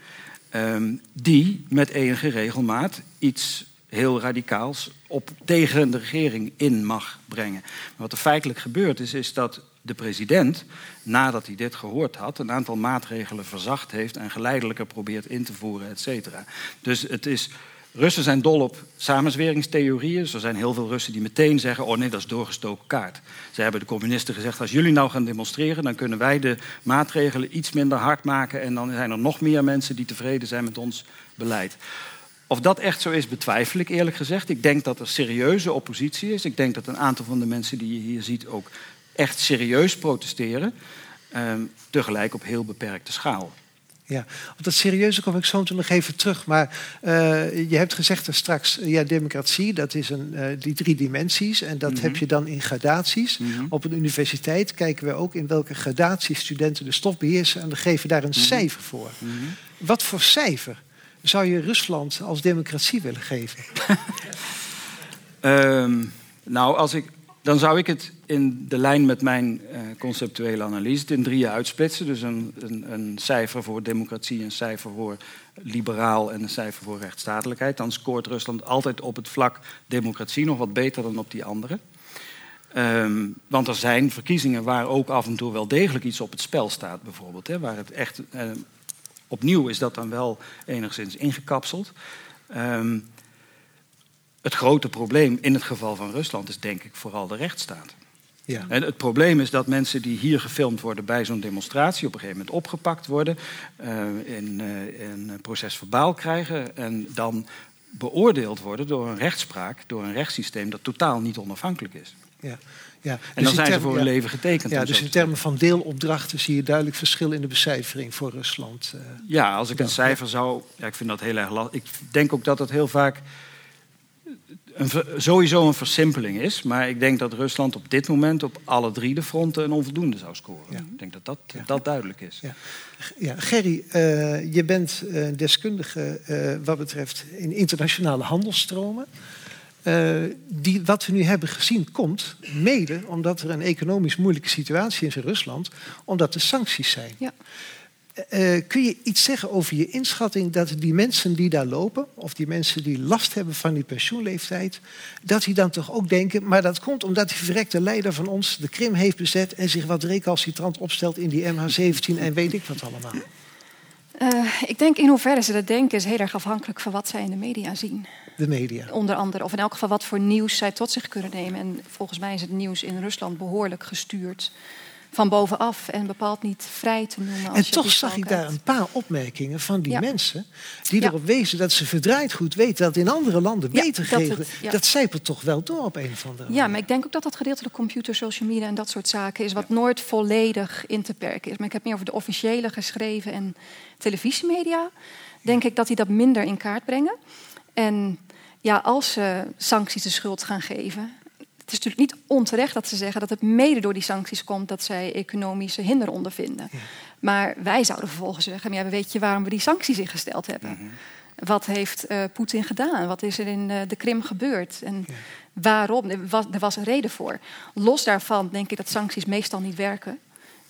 Um, die met enige regelmaat iets heel radicaals op, tegen de regering in mag brengen. Maar wat er feitelijk gebeurd is, is dat de president, nadat hij dit gehoord had, een aantal maatregelen verzacht heeft en geleidelijker probeert in te voeren, et cetera. Dus het is. Russen zijn dol op samenzweringstheorieën. Er zijn heel veel Russen die meteen zeggen: Oh nee, dat is doorgestoken kaart. Ze hebben de communisten gezegd: Als jullie nou gaan demonstreren, dan kunnen wij de maatregelen iets minder hard maken. En dan zijn er nog meer mensen die tevreden zijn met ons beleid. Of dat echt zo is, betwijfel ik eerlijk gezegd. Ik denk dat er serieuze oppositie is. Ik denk dat een aantal van de mensen die je hier ziet ook echt serieus protesteren. Um, tegelijk op heel beperkte schaal. Ja, op dat serieuze kom ik zo nog even terug. Maar uh, je hebt gezegd er straks, ja, democratie, dat is een, uh, die drie dimensies. En dat mm -hmm. heb je dan in gradaties. Mm -hmm. Op een universiteit kijken we ook in welke gradaties studenten de stof beheersen. En we geven daar een mm -hmm. cijfer voor. Wat voor cijfer zou je Rusland als democratie willen geven? um, nou, als ik, dan zou ik het in de lijn met mijn uh, conceptuele analyse in drieën uitsplitsen. Dus een, een, een, cijfer voor democratie, een cijfer voor liberaal en een cijfer voor rechtsstatelijkheid. Dan scoort Rusland altijd op het vlak democratie nog wat beter dan op die andere. Um, want er zijn verkiezingen waar ook af en toe wel degelijk iets op het spel staat, bijvoorbeeld. Hè, waar het echt. Uh, opnieuw is dat dan wel enigszins ingekapseld. Um, het grote probleem in het geval van Rusland is denk ik vooral de rechtsstaat. Ja. En het probleem is dat mensen die hier gefilmd worden bij zo'n demonstratie op een gegeven moment opgepakt worden, uh, in uh, een proces verbaal krijgen en dan beoordeeld worden door een rechtspraak, door een rechtssysteem dat totaal niet onafhankelijk is. Ja. Ja, en dus dan zijn termen, ze voor hun ja, leven getekend. Ja, dus in termen van deelopdrachten zie je duidelijk verschil in de becijfering voor Rusland. Uh, ja, als ik een cijfer zou. Ja, ik vind dat heel erg lastig. Ik denk ook dat het heel vaak een, sowieso een versimpeling is. Maar ik denk dat Rusland op dit moment op alle drie de fronten een onvoldoende zou scoren. Ja. Ik denk dat dat, ja. dat duidelijk is. Ja, ja Gerry, uh, je bent uh, deskundige uh, wat betreft in internationale handelsstromen. Uh, die, wat we nu hebben gezien komt mede omdat er een economisch moeilijke situatie is in Rusland, omdat er sancties zijn. Ja. Uh, kun je iets zeggen over je inschatting dat die mensen die daar lopen, of die mensen die last hebben van die pensioenleeftijd, dat die dan toch ook denken, maar dat komt omdat die verrekte leider van ons de Krim heeft bezet en zich wat recalcitrant opstelt in die MH17 en weet ik wat allemaal? Uh, ik denk in hoeverre ze dat denken is heel erg afhankelijk van wat zij in de media zien. De media. Onder andere, of in elk geval wat voor nieuws zij tot zich kunnen nemen. En volgens mij is het nieuws in Rusland behoorlijk gestuurd van bovenaf en bepaald niet vrij te noemen. Als En toch zag ik daar een paar opmerkingen van die Ja. mensen. die Ja. erop wezen dat ze verdraaid goed weten dat in andere landen Ja, beter geregeld ja. Dat zijpelt toch wel door op een of andere Ja, manier. maar ik denk ook dat dat gedeeltelijk computer, social media en dat soort zaken is, wat nooit volledig in te perken is. Maar ik heb meer over de officiële geschreven en televisiemedia. Denk ik dat die dat minder in kaart brengen. En ja, als ze sancties de schuld gaan geven. Het is natuurlijk niet onterecht dat ze zeggen dat het mede door die sancties komt dat zij economische hinder ondervinden. Maar wij zouden vervolgens zeggen: maar ja, weet je waarom we die sancties ingesteld hebben? Wat heeft eh, Poetin gedaan? Wat is er in eh, de Krim gebeurd? En waarom? Er was, er was een reden voor. Los daarvan denk ik dat sancties meestal niet werken.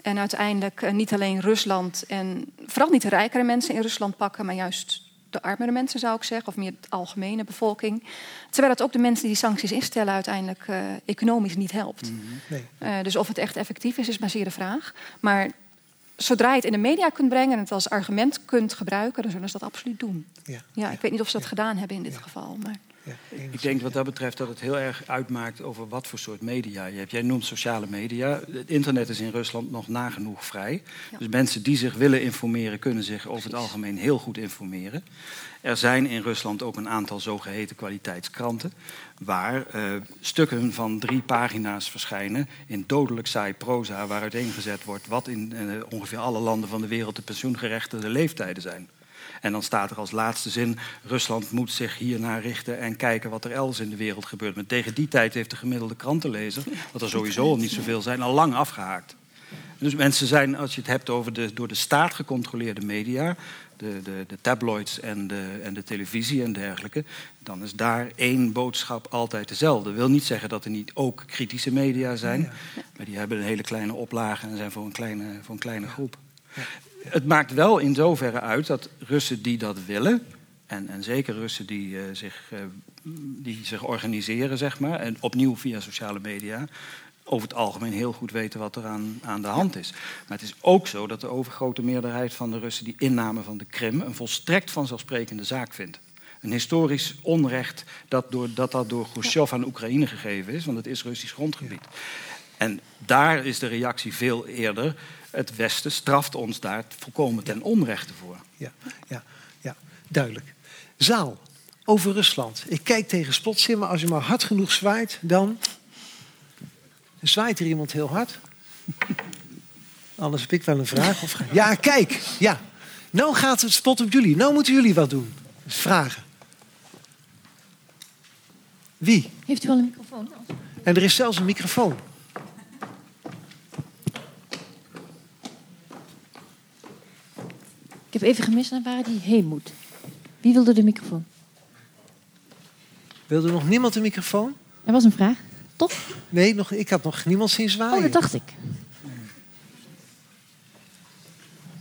En uiteindelijk eh, niet alleen Rusland en vooral niet de rijkere mensen in Rusland pakken, maar juist de armere mensen zou ik zeggen, of meer de algemene bevolking. Terwijl het ook de mensen die die sancties instellen uiteindelijk eh, economisch niet helpt. Nee. Eh, dus of het echt effectief is, is maar zeer de vraag. Maar zodra je het in de media kunt brengen en het als argument kunt gebruiken, dan zullen ze dat absoluut doen. Ja. Ja, ik weet niet of ze dat gedaan hebben in dit geval. Maar... Ja. Ik denk wat dat betreft dat het heel erg uitmaakt over wat voor soort media je hebt. Jij noemt sociale media. Het internet is in Rusland nog nagenoeg vrij. Ja. Dus mensen die zich willen informeren, kunnen zich over het algemeen heel goed informeren. Er zijn in Rusland ook een aantal zogeheten kwaliteitskranten. Waar eh, stukken van drie pagina's verschijnen in dodelijk saai proza. Waar uiteengezet wordt wat in eh, ongeveer alle landen van de wereld de pensioengerechtigde leeftijden zijn. En dan staat er als laatste zin: Rusland moet zich hiernaar richten en kijken wat er elders in de wereld gebeurt. Maar tegen die tijd heeft de gemiddelde krantenlezer, wat er sowieso al niet zoveel zijn, al lang afgehaakt. Dus mensen zijn, als je het hebt over de door de staat gecontroleerde media, de, de, de tabloids en de, en de televisie en dergelijke, dan is daar één boodschap altijd dezelfde. Dat wil niet zeggen dat er niet ook kritische media zijn, maar die hebben een hele kleine oplage en zijn voor een kleine, voor een kleine groep. Het maakt wel in zoverre uit dat Russen die dat willen, en, en zeker Russen die, eh, zich, eh, die zich organiseren, zeg maar, en opnieuw via sociale media, over het algemeen heel goed weten wat er aan, aan de hand is. Maar het is ook zo dat de overgrote meerderheid van de Russen die inname van de Krim een volstrekt vanzelfsprekende zaak vindt. Een historisch onrecht dat door, dat, dat door Khrushchev aan Oekraïne gegeven is, want het is Russisch grondgebied. En daar is de reactie veel eerder. Het Westen straft ons daar volkomen ten onrechte voor. Ja, ja, ja, duidelijk. Zaal, over Rusland. Ik kijk tegen Spotsim, maar als je maar hard genoeg zwaait, dan... Zwaait er iemand heel hard? Anders heb ik wel een vraag. Of... Ja, kijk. Ja. Nou gaat het spot op jullie. Nou moeten jullie wat doen. Dus vragen. Wie? Heeft u wel een microfoon? En er is zelfs een microfoon. Ik heb even gemist naar waar die heen moet. Wie wilde de microfoon? Wilde nog niemand een microfoon? Er was een vraag, toch? Nee, nog, ik had nog niemand zien zwaaien. Oh, dat dacht ik.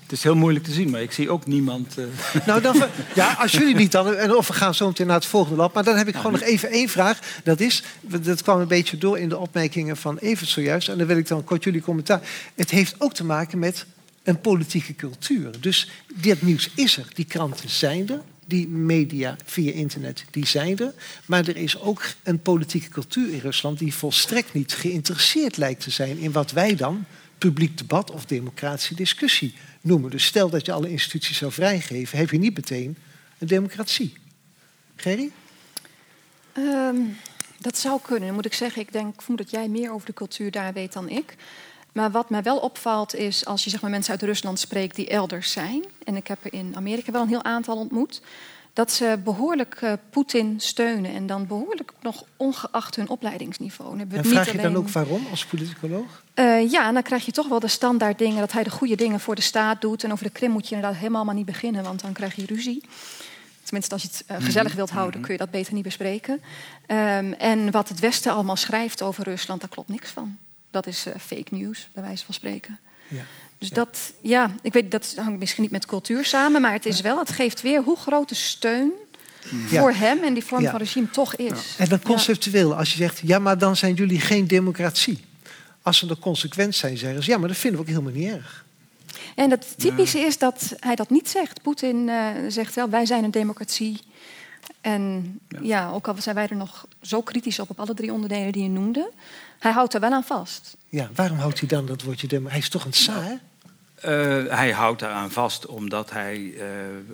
Het is heel moeilijk te zien, maar ik zie ook niemand. eh, Nou, dan, ja, als jullie niet dan, en of we gaan zo meteen naar het volgende lab. Maar dan heb ik gewoon nog even één vraag. Dat is, dat kwam een beetje door in de opmerkingen van Evert zojuist. En dan wil ik dan kort jullie commentaar. Het heeft ook te maken met een politieke cultuur. Dus dit nieuws is er. Die kranten zijn er. Die media via internet, die zijn er. Maar er is ook een politieke cultuur in Rusland... die volstrekt niet geïnteresseerd lijkt te zijn... in wat wij dan publiek debat of democratische discussie noemen. Dus stel dat je alle instituties zou vrijgeven... heb je niet meteen een democratie. Gerry? Ehm, dat zou kunnen. Moet ik zeggen, ik denk, vermoed dat jij meer over de cultuur daar weet dan ik. Maar wat mij wel opvalt is, als je zeg maar, mensen uit Rusland spreekt die elders zijn... en ik heb er in Amerika wel een heel aantal ontmoet... dat ze behoorlijk eh, Poetin steunen en dan behoorlijk nog ongeacht hun opleidingsniveau. En vraag je dan ook waarom als politicoloog? Eh, ja, dan krijg je toch wel de standaard dingen dat hij de goede dingen voor de staat doet. En over de Krim moet je inderdaad helemaal maar niet beginnen, want dan krijg je ruzie. Tenminste, als je het eh, gezellig wilt houden, kun je dat beter niet bespreken. Ehm, en wat het Westen allemaal schrijft over Rusland, daar klopt niks van. Dat is eh, fake news, bij wijze van spreken. Ja. Dus dat, ja, ik weet, dat hangt misschien niet met cultuur samen, maar het is wel, het geeft weer hoe groot de steun Ja. voor hem en die vorm Ja. van regime toch is. En dan Ja. conceptueel, als je zegt... ja, maar dan zijn jullie geen democratie. Als ze dan consequent zijn, zeggen ze... ja, maar dat vinden we ook helemaal niet erg. En het typische is dat hij dat niet zegt. Poetin eh, zegt wel, wij zijn een democratie. En Ja. ja. ook al zijn wij er nog zo kritisch op, op alle drie onderdelen die je noemde, hij houdt er wel aan vast. Ja, waarom houdt hij dan dat woordje demo? Hij is toch een sa, hè? Eh, hij houdt daaraan vast omdat hij eh,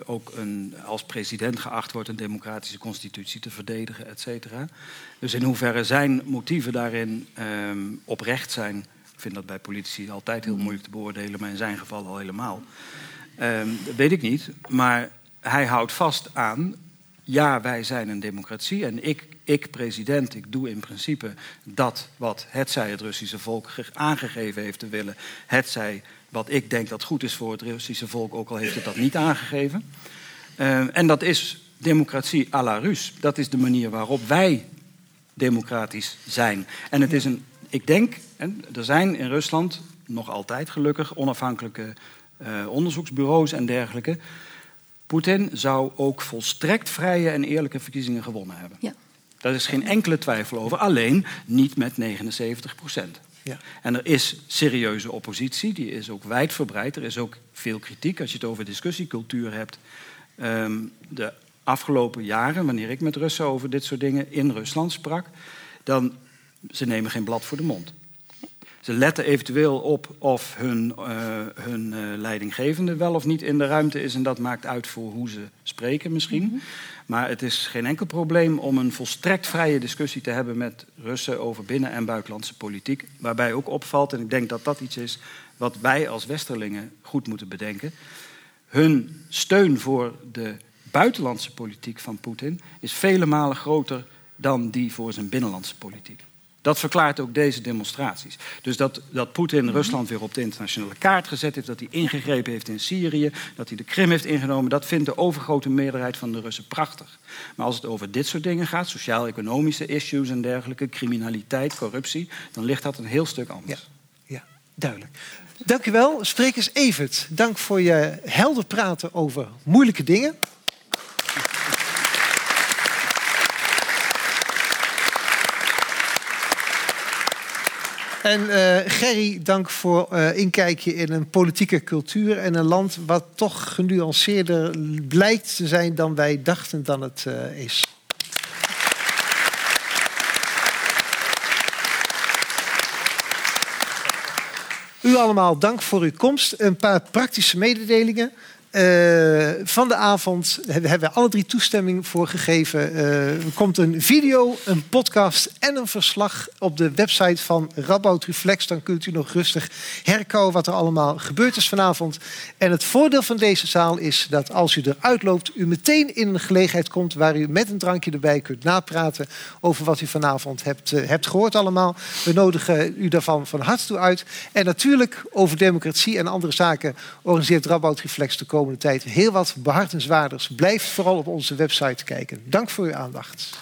ook een, als president geacht wordt een democratische constitutie te verdedigen, et cetera. Dus in hoeverre zijn motieven daarin ehm, oprecht zijn, ik vind dat bij politici altijd heel moeilijk te beoordelen, maar in zijn geval al helemaal. Ehm, dat weet ik niet, maar hij houdt vast aan, ja, wij zijn een democratie en ik, ik president, ik doe in principe dat wat hetzij het Russische volk ge- aangegeven heeft te willen, hetzij wat ik denk dat goed is voor het Russische volk, ook al heeft het dat niet aangegeven. Eh, en dat is democratie à la Rus. Dat is de manier waarop wij democratisch zijn. En het is een, ik denk, en er zijn in Rusland nog altijd gelukkig onafhankelijke eh, onderzoeksbureaus en dergelijke. Poetin zou ook volstrekt vrije en eerlijke verkiezingen gewonnen hebben. Ja. Daar is geen enkele twijfel over, alleen niet met 79 procent. Ja. En er is serieuze oppositie, die is ook wijdverbreid. Er is ook veel kritiek als je het over discussiecultuur hebt. Ehm, de afgelopen jaren, wanneer ik met Russen over dit soort dingen in Rusland sprak, dan ze nemen geen blad voor de mond. Ze letten eventueel op of hun, eh, hun eh, leidinggevende wel of niet in de ruimte is. En dat maakt uit voor hoe ze spreken misschien. Maar het is geen enkel probleem om een volstrekt vrije discussie te hebben met Russen over binnen- en buitenlandse politiek. Waarbij ook opvalt, en ik denk dat dat iets is wat wij als Westerlingen goed moeten bedenken. Hun steun voor de buitenlandse politiek van Poetin is vele malen groter dan die voor zijn binnenlandse politiek. Dat verklaart ook deze demonstraties. Dus dat, dat Poetin Rusland weer op de internationale kaart gezet heeft, dat hij ingegrepen heeft in Syrië, dat hij de Krim heeft ingenomen, dat vindt de overgrote meerderheid van de Russen prachtig. Maar als het over dit soort dingen gaat, sociaal-economische issues en dergelijke, criminaliteit, corruptie, dan ligt dat een heel stuk anders. Ja, duidelijk. Dank u wel. Sprekers Evert, dank voor je helder praten over moeilijke dingen. En eh, Gerry, dank voor eh inkijkje in een politieke cultuur en een land wat toch genuanceerder blijkt te zijn dan wij dachten dan het eh, is. U allemaal dank voor uw komst. Een paar praktische mededelingen. Eh, van de avond hebben we alle drie toestemming voor gegeven. Eh, er komt een video, een podcast en een verslag op de website van Rabout Reflex. Dan kunt u nog rustig herkouwen wat er allemaal gebeurd is vanavond. En het voordeel van deze zaal is dat als u eruit loopt, u meteen in een gelegenheid komt waar u met een drankje erbij kunt napraten over wat u vanavond hebt, eh, hebt gehoord allemaal. We nodigen u daarvan van harte toe uit. En natuurlijk over democratie en andere zaken organiseert Rabout Reflex de komende tijd heel wat behartenswaardigs. Blijf vooral op onze website kijken. Dank voor uw aandacht.